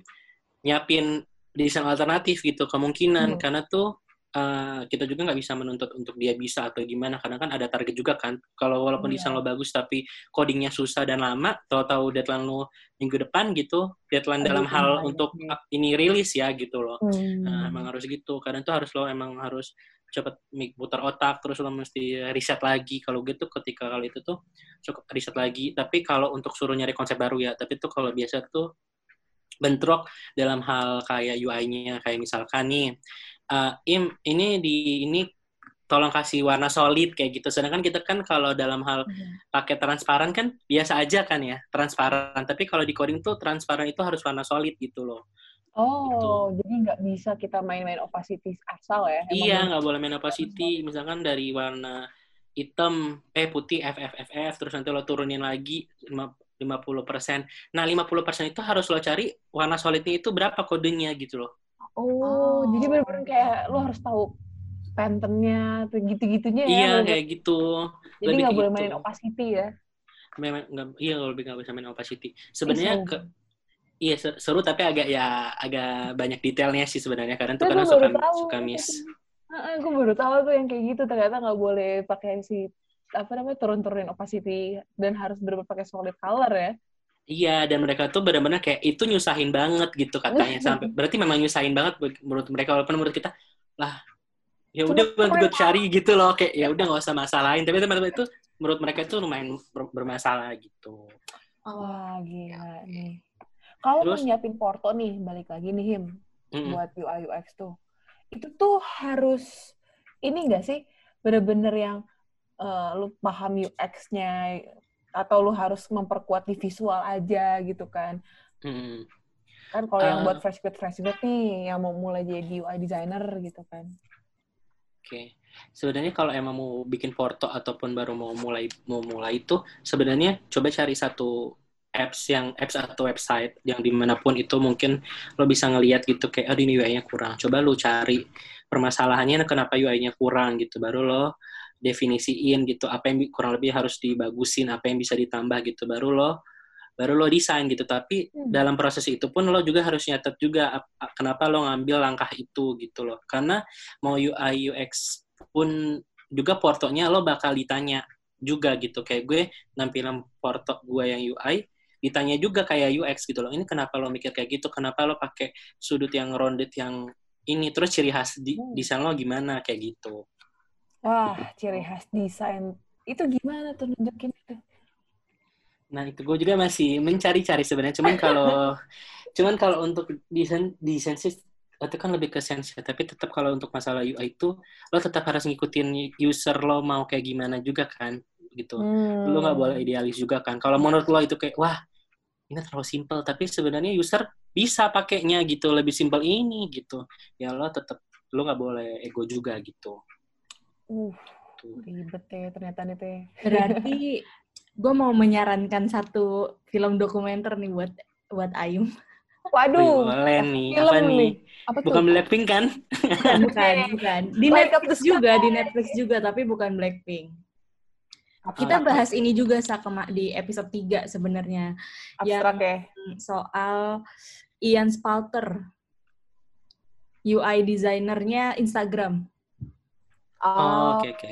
Speaker 3: nyiapin desain alternatif gitu kemungkinan
Speaker 2: Hmm.
Speaker 3: karena tuh eh, kita juga nggak bisa menuntut untuk dia bisa atau gimana karena kan ada target juga kan kalau walaupun
Speaker 2: Iya.
Speaker 3: desain lo bagus tapi codingnya susah dan lama tahu-tahu deadline lo minggu depan gitu deadline
Speaker 2: Aduh,
Speaker 3: dalam hal
Speaker 2: lumayan.
Speaker 3: untuk ah, ini rilis ya gitu loh
Speaker 2: Hmm.
Speaker 3: Nah, emang harus gitu. Kadang tuh harus lo emang harus cepet mik- putar otak, terus lo mesti riset lagi. Kalau gitu ketika kalau itu tuh cukup riset lagi. Tapi kalau untuk suruh nyari konsep baru ya, tapi tuh kalau biasa tuh bentrok dalam hal kayak UI-nya kayak misalkan nih uh, im ini di ini tolong kasih warna solid kayak gitu sedangkan kita kan kalau dalam hal
Speaker 1: Mhm.
Speaker 3: pakai transparan kan biasa aja kan ya transparan tapi kalau di coding tuh transparan itu harus warna solid gitu loh
Speaker 2: Oh, jadi nggak bisa kita main-main opacity asal ya? Emang
Speaker 3: iya nggak boleh main opacity misalkan dari warna hitam eh putih FFFF terus nanti lo turunin lagi lima- 50%. Nah, 50% itu harus lo cari warna solidnya itu berapa kodenya gitu loh.
Speaker 2: Oh,
Speaker 1: Oh.
Speaker 2: jadi bener-bener kayak lo harus tahu patternnya, tuh gitu-gitunya ya.
Speaker 3: Iya,
Speaker 2: bener-bener.
Speaker 3: kayak gitu.
Speaker 2: Jadi
Speaker 3: lebih
Speaker 2: nggak boleh
Speaker 3: gitu.
Speaker 2: mainin opacity ya.
Speaker 3: Memang nggak iya lebih nggak bisa main opacity. Sebenarnya
Speaker 2: seru.
Speaker 3: ke iya ser- seru tapi agak ya agak banyak detailnya sih sebenarnya karena tuh
Speaker 2: gue
Speaker 3: suka
Speaker 2: tahu.
Speaker 3: suka miss.
Speaker 2: gue baru tahu tuh yang kayak gitu ternyata nggak boleh pakai si apa namanya turun-turunin opacity dan harus bener pakai solid color ya.
Speaker 3: Iya, dan mereka tuh benar-benar kayak itu nyusahin banget gitu katanya *laughs* sampai berarti memang nyusahin banget menurut mereka walaupun menurut kita lah ya udah gue cari gitu loh kayak ya udah nggak usah masalahin tapi teman-teman itu menurut mereka itu lumayan ber- bermasalah gitu.
Speaker 2: Wah gila nih. Kalau mau
Speaker 3: Terus?
Speaker 2: nyiapin porto nih, balik lagi nih Him
Speaker 3: Mm-mm.
Speaker 2: buat UI UX tuh. Itu tuh harus ini enggak sih bener-bener yang eh, lu paham UX-nya atau lu harus memperkuat di visual aja gitu kan.
Speaker 3: Mm-mm.
Speaker 2: Kan kalau yang
Speaker 3: Eh.
Speaker 2: buat fresh grad fresh grad nih yang mau mulai jadi UI designer gitu kan.
Speaker 3: Oke. Sebenarnya kalau emang mau bikin porto ataupun baru mau mulai mau mulai itu sebenarnya coba cari satu apps yang apps atau website yang di mana pun itu mungkin lo bisa ngelihat gitu kayak aduh ini UI-nya kurang. Coba lo cari permasalahannya kenapa UI-nya kurang gitu. Baru lo definisiin gitu apa yang kurang lebih harus dibagusin, apa yang bisa ditambah gitu. Baru lo baru lo desain gitu. Tapi
Speaker 2: Hmm.
Speaker 3: dalam proses itu pun lo juga harus nyatet juga ap- ap- kenapa lo ngambil langkah itu gitu loh. Karena mau UI UX pun juga portonya lo bakal ditanya juga gitu kayak gue nampilan porto gue yang UI ditanya juga kayak UX gitu loh ini kenapa lo mikir kayak gitu? Kenapa lo pakai sudut yang rounded yang ini? Terus ciri khas di,
Speaker 2: Hmm.
Speaker 3: desain lo gimana? Kayak gitu.
Speaker 2: Wah, ciri khas desain. Itu gimana tuh nunjukin itu?
Speaker 3: nah itu gue juga masih mencari-cari sebenarnya. Cuman *laughs* kalau cuman kalau untuk desain desain sih itu kan lebih ke sense ya. tapi tetap kalau untuk masalah UI itu lo tetap harus ngikutin user lo mau kayak gimana juga kan gitu
Speaker 2: Hmm.
Speaker 3: lu nggak boleh idealis juga kan. Kalau menurut lo itu kayak wah ini terlalu simpel, tapi sebenarnya user bisa pakainya gitu lebih simpel ini gitu. Ya lo tetap lo nggak boleh ego juga gitu.
Speaker 2: Uh,
Speaker 3: Tuh.
Speaker 2: ribet ya ternyata nih teh.
Speaker 1: Berarti *laughs* gue mau menyarankan satu film dokumenter nih buat buat Ayum.
Speaker 2: Waduh,
Speaker 3: boleh nih.
Speaker 2: film
Speaker 3: Apa nih?
Speaker 2: nih. Apa tuh?
Speaker 3: Bukan Blackpink kan?
Speaker 1: Bukan, bukan, bukan. Di Netflix juga, di Netflix juga, tapi bukan Blackpink. Kita
Speaker 3: Ah.
Speaker 1: bahas ini juga Sakema di episode 3 sebenarnya
Speaker 2: abstrak ya.
Speaker 1: soal Ian Spalter. UI designernya Instagram.
Speaker 3: Oh, oke, oke.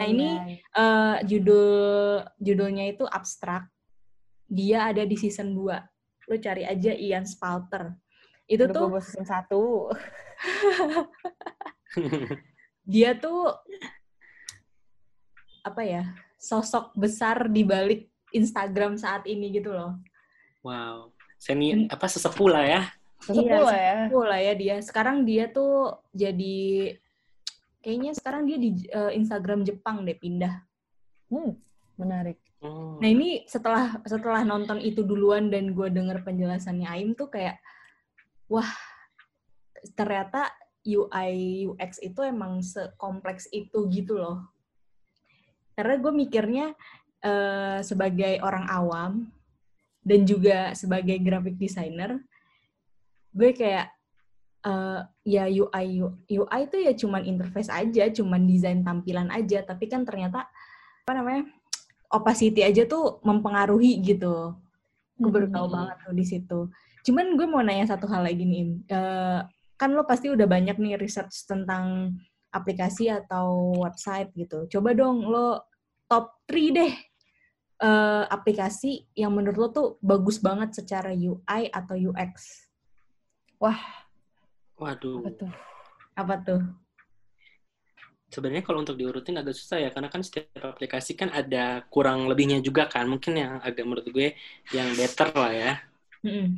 Speaker 1: Nah, ini eh, judul judulnya itu abstrak. Dia ada di season 2. Lo cari aja Ian Spalter. Itu
Speaker 2: Udah
Speaker 1: tuh
Speaker 2: season satu. *laughs*
Speaker 1: dia tuh apa ya? Sosok besar di balik Instagram saat ini gitu loh.
Speaker 3: Wow. Seni apa sesepuh lah ya.
Speaker 2: Sesepuh
Speaker 1: Iya,
Speaker 2: lah ya.
Speaker 1: Sepuh lah ya dia. Sekarang dia tuh jadi kayaknya sekarang dia di eh, Instagram Jepang deh pindah.
Speaker 2: Hmm, menarik.
Speaker 3: Oh.
Speaker 1: Nah ini setelah setelah nonton itu duluan dan gue denger penjelasannya Aim tuh kayak wah ternyata UI UX itu emang sekompleks itu gitu loh. Karena gue mikirnya eh, sebagai orang awam dan juga sebagai graphic designer, gue kayak eh, ya UI UI itu ya cuman interface aja, cuman desain tampilan aja, tapi kan ternyata apa namanya opacity aja tuh mempengaruhi gitu. Gue baru tahu
Speaker 3: Hmm.
Speaker 1: banget tuh di situ. Cuman gue mau nanya satu hal lagi nih, Im. Eh, kan lo pasti udah banyak nih research tentang aplikasi atau website gitu. Coba dong lo top 3 deh eh, aplikasi yang menurut lo tuh bagus banget secara UI atau UX.
Speaker 3: Waduh.
Speaker 2: Apa tuh?
Speaker 1: Apa tuh?
Speaker 3: Sebenarnya kalau untuk diurutin agak susah ya, karena kan setiap aplikasi kan ada kurang lebihnya juga kan. Mungkin yang agak menurut gue yang better lah ya.
Speaker 1: Mm-mm.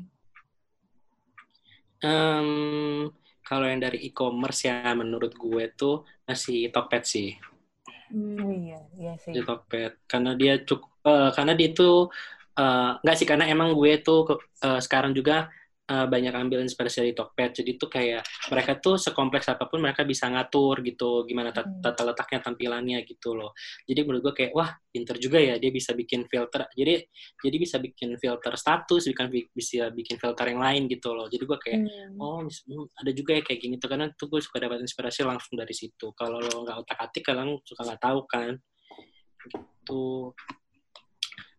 Speaker 3: Em, kalau yang dari e-commerce ya menurut gue tuh masih Tokped sih.
Speaker 1: Hmm.
Speaker 2: iya, iya sih.
Speaker 3: di Tokped karena dia cukup eh, karena dia itu eh, nggak sih karena emang gue tuh eh, sekarang juga eh, banyak ambil inspirasi dari Tokped. Jadi tuh kayak mereka tuh sekompleks apa pun mereka bisa ngatur gitu gimana
Speaker 2: Hmm.
Speaker 3: tata letaknya tampilannya gitu loh. Jadi menurut gue kayak wah pinter juga ya dia bisa bikin filter. Jadi jadi bisa bikin filter status bisa bikin filter yang lain gitu loh. Jadi gue kayak
Speaker 2: Hmm.
Speaker 3: oh hmm, ada juga ya kayak gini tuh. Karena tuh gue suka dapat inspirasi langsung dari situ. Kalau lo nggak otak atik kalian suka nggak tahu kan. Gitu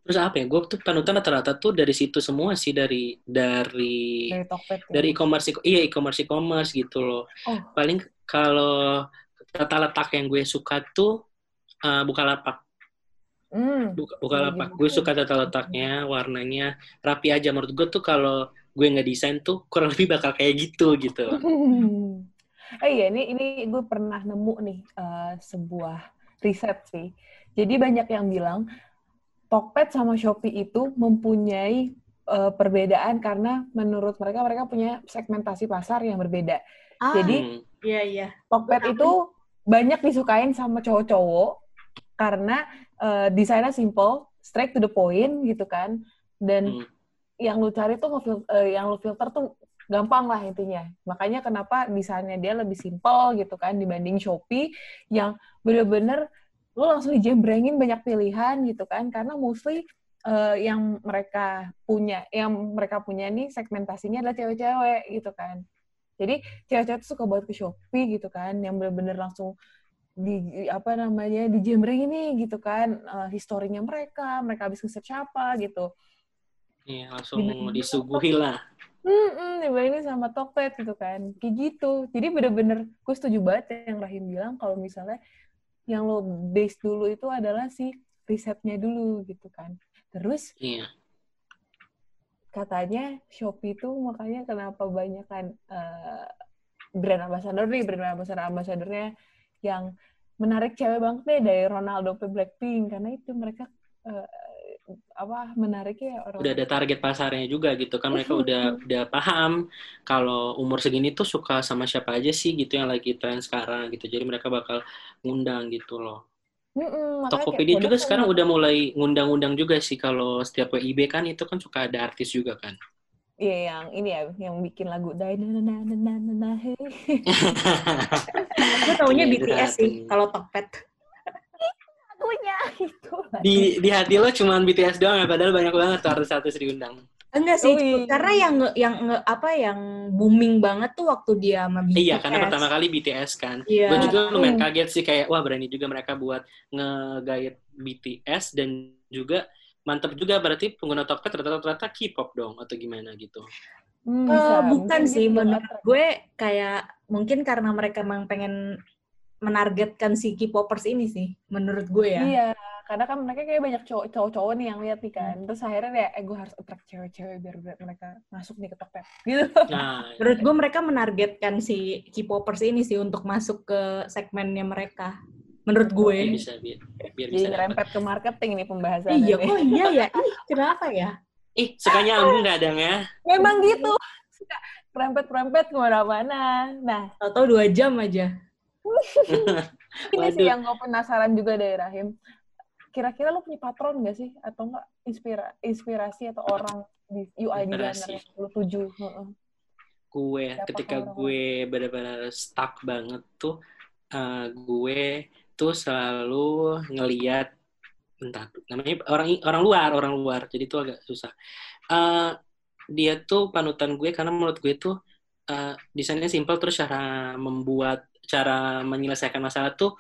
Speaker 3: terus apa ya gue tuh panutan rata-rata tuh dari situ semua sih dari dari
Speaker 2: Dari Tokped. ya.
Speaker 3: dari e-commerce iya e-commerce e-commerce gitu loh
Speaker 2: Oh.
Speaker 3: paling kalau tata letak yang gue suka tuh uh, Bukalapak
Speaker 2: Hmm.
Speaker 3: Buka,
Speaker 2: Iya,
Speaker 3: Bukalapak
Speaker 2: gitu.
Speaker 3: gue suka tata letaknya warnanya rapi aja menurut gue tuh kalau gue nggak desain tuh kurang lebih bakal kayak gitu gitu
Speaker 2: Oh *laughs* iya, ini ini gue pernah nemu nih eh, sebuah riset sih. Jadi banyak yang bilang Tokped sama Shopee itu mempunyai eh, perbedaan karena menurut mereka mereka punya segmentasi pasar yang berbeda.
Speaker 1: Ah,
Speaker 2: Jadi
Speaker 3: Hmm.
Speaker 1: iya iya.
Speaker 2: Tokped itu banyak disukain sama cowok-cowok karena eh, desainnya simple, straight to the point gitu kan. Dan
Speaker 3: Hmm.
Speaker 2: yang lu cari tuh ngefil- eh, yang lu filter tuh gampang lah intinya. Makanya kenapa desainnya dia lebih simple gitu kan dibanding Shopee yang bener-bener lu langsung dijembrengin banyak pilihan gitu kan karena mostly eh, yang mereka punya yang mereka punya nih segmentasinya adalah cewek-cewek gitu kan. Jadi cewek-cewek tuh suka banget ke Shopee gitu kan yang bener-bener langsung di apa namanya dijembrengin nih gitu kan eh, historinya mereka, mereka habis nge-search apa gitu.
Speaker 3: Iya, langsung disuguhi lah.
Speaker 2: Hmm, dibandingin sama Tokped gitu kan. Kayak gitu. Jadi bener-bener, gue setuju banget yang Rahim bilang kalau misalnya yang lo base dulu itu adalah si risetnya dulu gitu kan. Terus
Speaker 3: Iya.
Speaker 2: katanya Shopee itu makanya kenapa banyak kan eh, brand ambassador nih, brand ambassador ambassadornya yang menarik cewek banget deh dari Ronaldo ke Blackpink karena itu mereka eh, apa menariknya orang
Speaker 3: Udah ada target pasarnya juga gitu kan mereka udah udah paham kalau umur segini tuh suka sama siapa aja sih gitu yang lagi tren sekarang gitu. Jadi mereka bakal ngundang gitu loh.
Speaker 2: Mm-mm,
Speaker 3: Tokopedia juga sekarang udah mulai ngundang-undang juga sih kalau setiap WIB kan itu kan suka ada artis juga kan.
Speaker 2: Iya yang ini ya yang bikin lagu Dai na na na na na na. *laughs*
Speaker 1: Gue taunya
Speaker 3: Iya,
Speaker 1: BTS sih kalau Tokped.
Speaker 2: Lagunya *laughs* itu.
Speaker 3: di di hati lo cuman BTS doang ya padahal banyak banget tuh artis-artis diundang.
Speaker 1: Enggak sih,
Speaker 2: iya.
Speaker 1: karena yang yang apa yang booming banget tuh waktu dia sama BTS.
Speaker 3: Iya, karena pertama kali BTS kan.
Speaker 1: Iya.
Speaker 3: Gue juga lumayan kaget sih kayak wah berani juga mereka buat ngegait BTS dan juga mantep juga berarti pengguna Tokped rata-rata K-pop dong atau gimana gitu.
Speaker 2: Hmm, bisa.
Speaker 1: bukan
Speaker 2: Mungkin
Speaker 1: sih,
Speaker 2: juga
Speaker 1: menurut gue kayak mungkin karena mereka memang pengen menargetkan si K-popers ini sih, menurut gue ya.
Speaker 2: Iya, karena kan mereka kayak banyak cowok- cowok-cowok nih yang lihat nih kan.
Speaker 1: Hmm.
Speaker 2: Terus akhirnya ya, eh gue harus attract cewek-cewek biar biar mereka masuk nih ke Tokped. *laughs* Gitu.
Speaker 3: Nah,
Speaker 1: Menurut gue mereka menargetkan si K-popers ini sih untuk masuk ke segmennya mereka. Menurut gue.
Speaker 3: biar bisa biar, biar
Speaker 2: Jadi
Speaker 3: bisa
Speaker 2: ngerempet ke marketing nih pembahasannya.
Speaker 1: Iya, kok iya ya? *laughs* Ih, kenapa ya?
Speaker 3: Ih, suka nyambung kadang ya.
Speaker 2: Memang gitu. Suka Rempet-rempet ke mana-mana. Nah,
Speaker 1: Tahu-tahu dua jam aja. *laughs*
Speaker 2: Ini sih yang gue penasaran juga dari Rahim. Kira-kira lo punya patron gak sih? Atau enggak inspira inspirasi atau orang di UI designer
Speaker 3: Inspirasi.
Speaker 2: yang lo tuju?
Speaker 3: Gue
Speaker 2: Siapa
Speaker 3: ketika
Speaker 2: orang-orang?
Speaker 3: gue benar-benar stuck banget tuh eh, gue tuh selalu ngeliat entah namanya orang orang luar orang luar jadi tuh agak susah Eh, dia tuh panutan gue karena menurut gue tuh eh, desainnya simple terus cara membuat cara menyelesaikan masalah tuh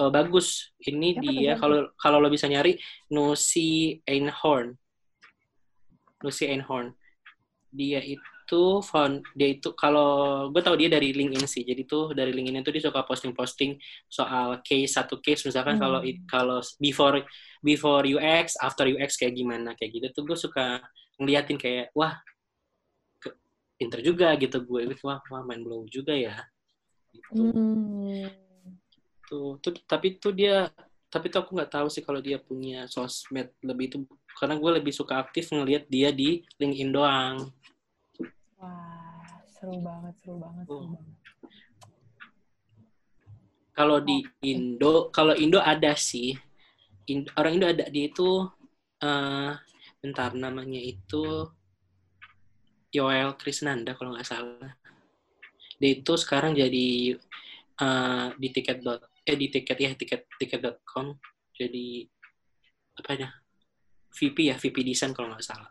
Speaker 3: eh, bagus. Ini
Speaker 2: Siapa
Speaker 3: dia kalau kalau lo bisa nyari Nusi Einhorn. Nusi Einhorn. Dia itu found dia itu kalau gue tahu dia dari LinkedIn sih jadi tuh dari LinkedIn itu dia suka posting-posting soal case satu case. Misalkan
Speaker 2: Hmm.
Speaker 3: kalau kalau before before UX after UX kayak gimana kayak gitu tuh gue suka ngeliatin kayak wah pinter juga gitu. Gue wah wah main blow juga ya gitu
Speaker 2: Hmm.
Speaker 3: tuh tuh tapi tuh dia tapi tuh aku nggak tahu sih kalau dia punya sosmed lebih itu karena gue lebih suka aktif ngelihat dia di LinkedIn doang
Speaker 2: Wah, seru banget, seru banget, seru
Speaker 3: Oh.
Speaker 2: banget.
Speaker 3: Kalau di Indo, kalau Indo ada sih. In- orang Indo ada dia itu eh bentar namanya itu Yoel Krisnanda kalau nggak salah. Dia itu sekarang jadi eh, di tiket dot eh di tiket ya tiket tiket.com jadi apa ya VP ya VP design kalau nggak salah.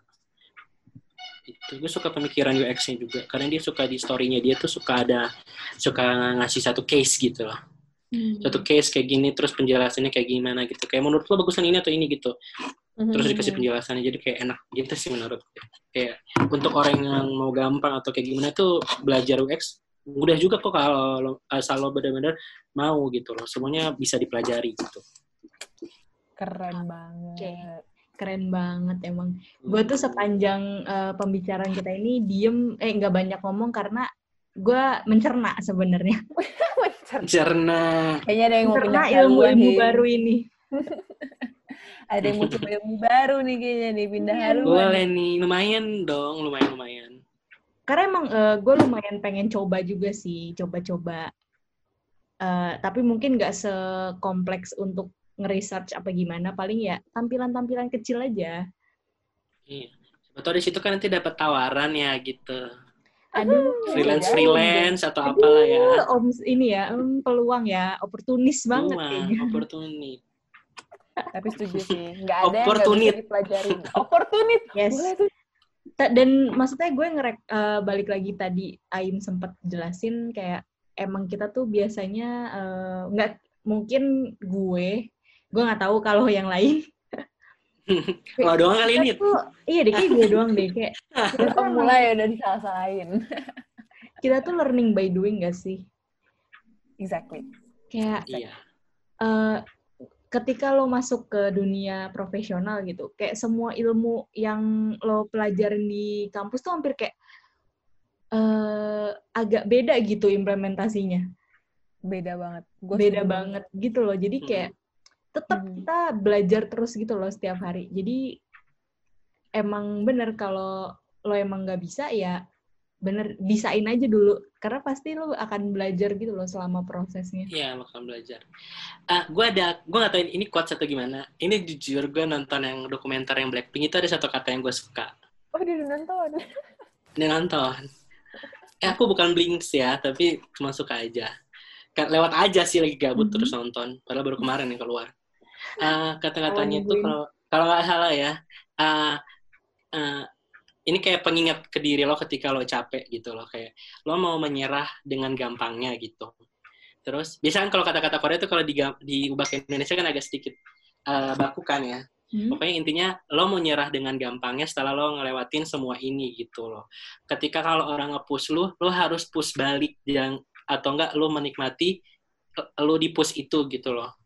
Speaker 3: Itu gue suka pemikiran UX-nya juga. Karena dia suka di story-nya dia tuh suka ada suka ngasih satu case gitu loh. Satu case kayak gini terus penjelasannya kayak gimana gitu. Kayak menurut lo bagusan ini atau ini gitu. Terus dikasih
Speaker 2: Hmm.
Speaker 3: penjelasannya jadi kayak enak gitu sih menurut gue. kayak untuk orang yang mau gampang atau kayak gimana tuh belajar UX mudah juga kok kalau lo, asal lo benar-benar mau gitu loh semuanya bisa dipelajari gitu
Speaker 2: Keren banget.
Speaker 1: Keren banget emang. Gue tuh sepanjang eh, pembicaraan kita ini diem, eh nggak banyak ngomong karena gue mencerna sebenarnya. *laughs*
Speaker 3: cerna
Speaker 2: Kayaknya ada yang mau
Speaker 1: Mencerna ilmu-ilmu
Speaker 2: nih.
Speaker 1: baru ini. *laughs*
Speaker 2: Ada yang mau coba ilmu baru nih kayaknya nih pindah
Speaker 1: Iya,
Speaker 2: haluan.
Speaker 3: boleh nih lumayan dong lumayan lumayan
Speaker 1: Karena emang gue lumayan pengen coba juga sih, coba-coba. Eh, tapi mungkin nggak sekompleks untuk nge-research apa gimana. Paling ya tampilan-tampilan kecil aja.
Speaker 3: iya tahu di situ kan nanti dapat tawaran ya gitu
Speaker 1: Aduh,
Speaker 3: freelance
Speaker 2: jauh
Speaker 3: freelance atau apalah ya
Speaker 1: Om ini ya, em, peluang ya, oportunis banget
Speaker 3: Peluang,
Speaker 1: kayaknya.
Speaker 3: opportunity
Speaker 2: Tapi setuju sih. Nggak ada yang nggak bisa
Speaker 3: Opportunity.
Speaker 2: dipelajarin. Opportunity.
Speaker 1: Yes.
Speaker 2: Boleh tuh.
Speaker 1: Ta- Dan maksudnya gue ngerek eh, balik lagi tadi Aim sempat jelasin kayak emang kita tuh biasanya eh, nggak mungkin gue gue nggak tahu kalau yang lain *laughs*
Speaker 3: Kalau doang kali ini
Speaker 1: tuh iya deh kayak gue doang deh kayak *laughs* kita tuh,
Speaker 2: Mulai udah disalah-salahin. *laughs*
Speaker 1: kita tuh learning by doing gak sih
Speaker 2: Exactly.
Speaker 1: kayak
Speaker 3: iya
Speaker 1: eh, ketika lo masuk ke dunia profesional gitu, kayak semua ilmu yang lo pelajarin di kampus tuh hampir kayak eh agak beda gitu implementasinya,
Speaker 2: Beda banget. Gua
Speaker 1: beda
Speaker 2: setuju.
Speaker 1: banget gitu loh. Jadi kayak tetap
Speaker 2: Hmm.
Speaker 1: kita belajar terus gitu loh setiap hari. Jadi emang bener kalau lo emang nggak bisa ya bener bisain aja dulu karena pasti lo akan belajar gitu loh selama prosesnya.
Speaker 3: Iya, bakal belajar. Ah, gue ada, gue gak tahu ini, ini quotes atau gimana. Ini jujur gue nonton yang dokumenter yang Blackpink itu ada satu kata yang gue suka.
Speaker 2: Oh, dia udah nonton.
Speaker 3: Dia nonton. Eh, aku bukan Blinks ya, tapi cuma suka aja. Ka- Lewat aja sih lagi gabut
Speaker 1: Mhm.
Speaker 3: terus nonton. Padahal baru kemarin yang keluar. Ah, kata-katanya itu
Speaker 1: nungguin.
Speaker 3: kalau kalau nggak salah ya, ah, ah, ini kayak pengingat ke diri lo ketika lo capek gitu loh kayak lo mau menyerah dengan gampangnya gitu. Terus biasanya kan kalau kata-kata Korea itu kalau diubah ke Indonesia kan agak sedikit eh, baku kan ya.
Speaker 1: Hmm?
Speaker 3: Pokoknya intinya lo mau nyerah dengan gampangnya setelah lo ngelewatin semua ini gitu loh. Ketika kalau orang nge-push lo, lo harus push balik yang atau enggak lo menikmati eh, lo di push itu gitu loh.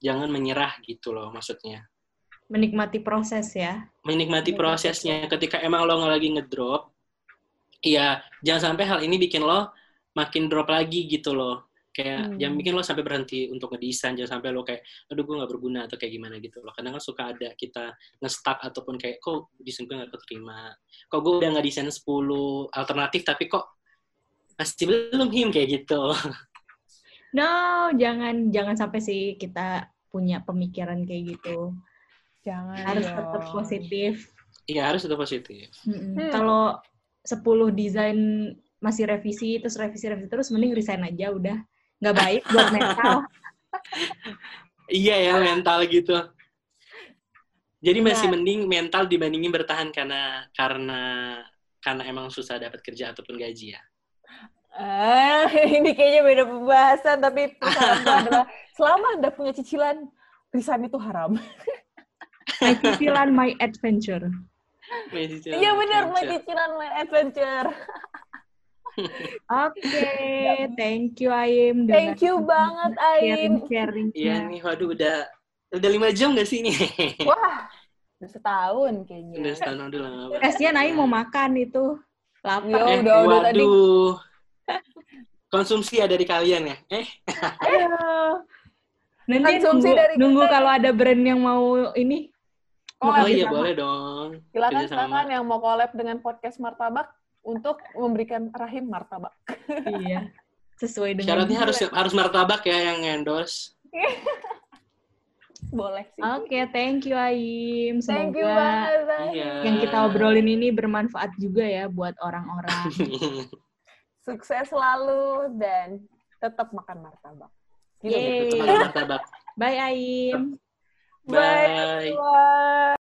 Speaker 3: Jangan menyerah gitu loh maksudnya.
Speaker 1: Menikmati proses ya.
Speaker 3: Menikmati
Speaker 1: Iya,
Speaker 3: prosesnya ketika emang lo lagi ngedrop, iya jangan sampai hal ini bikin lo makin drop lagi gitu loh. Kayak
Speaker 2: Hmm.
Speaker 3: jangan bikin lo sampai berhenti untuk ngedesain, jangan sampai lo kayak aduh gue nggak berguna atau kayak gimana gitu loh. Kadang kan suka ada kita nge-stuck ataupun kayak kok desain gue nggak keterima. Kok gue udah nggak desain 10 alternatif tapi kok masih belum him kayak gitu.
Speaker 1: No, jangan jangan sampai sih kita punya pemikiran kayak gitu.
Speaker 2: Jangan
Speaker 1: Harus
Speaker 2: dong.
Speaker 1: tetap positif.
Speaker 3: Iya harus tetap positif.
Speaker 2: Hmm.
Speaker 1: Kalau 10 desain masih revisi terus revisi revisi terus mending resign aja udah nggak baik *laughs* buat mental.
Speaker 3: Iya ya mental gitu. Jadi masih
Speaker 2: Nah.
Speaker 3: mending mental dibandingin bertahan karena karena karena emang susah dapat kerja ataupun gaji ya.
Speaker 2: Ah, *laughs* ini kayaknya beda pembahasan, tapi adalah *laughs* selama Anda punya cicilan, resign itu haram.
Speaker 1: My cicilan my adventure.
Speaker 2: Iya benar, my cicilan, my adventure.
Speaker 1: Oke, thank you Aim.
Speaker 2: Thank you banget, Aim.
Speaker 1: Sharing
Speaker 3: Iya nih, waduh udah udah lima jam gak sih ini? *laughs*
Speaker 2: Wah, udah setahun
Speaker 3: udah
Speaker 2: kayaknya.
Speaker 3: setahun udah lama.
Speaker 1: Kasihan Aim mau makan itu. Lapar.
Speaker 2: Yo,
Speaker 3: Eh,
Speaker 2: udah, udah tadi.
Speaker 3: waduh. Konsumsi ada di kalian ya? Eh,
Speaker 1: Aduh. Nanti
Speaker 2: Konsumsi
Speaker 1: nunggu,
Speaker 2: dari
Speaker 1: nunggu kalau ada brand yang mau ini.
Speaker 2: Oh,
Speaker 3: oh, iya
Speaker 1: sama.
Speaker 3: boleh dong.
Speaker 2: Silakan
Speaker 3: Kerja sama.
Speaker 2: silakan yang mau collab dengan podcast Martabak, untuk memberikan rahim martabak.
Speaker 1: iya. Sesuai dengan
Speaker 3: Syaratnya harus harus martabak ya yang endorse. *laughs*
Speaker 2: Boleh sih.
Speaker 1: Oke, thank you Aim.
Speaker 2: Thank you banget.
Speaker 3: Iya.
Speaker 1: yang kita obrolin ini bermanfaat juga ya buat orang-orang. *laughs*
Speaker 2: Sukses selalu dan tetap makan martabak. Gitu.
Speaker 1: Yeay.
Speaker 3: Tetap martabak.
Speaker 1: Bye Aim.
Speaker 3: Bye.
Speaker 2: Bye.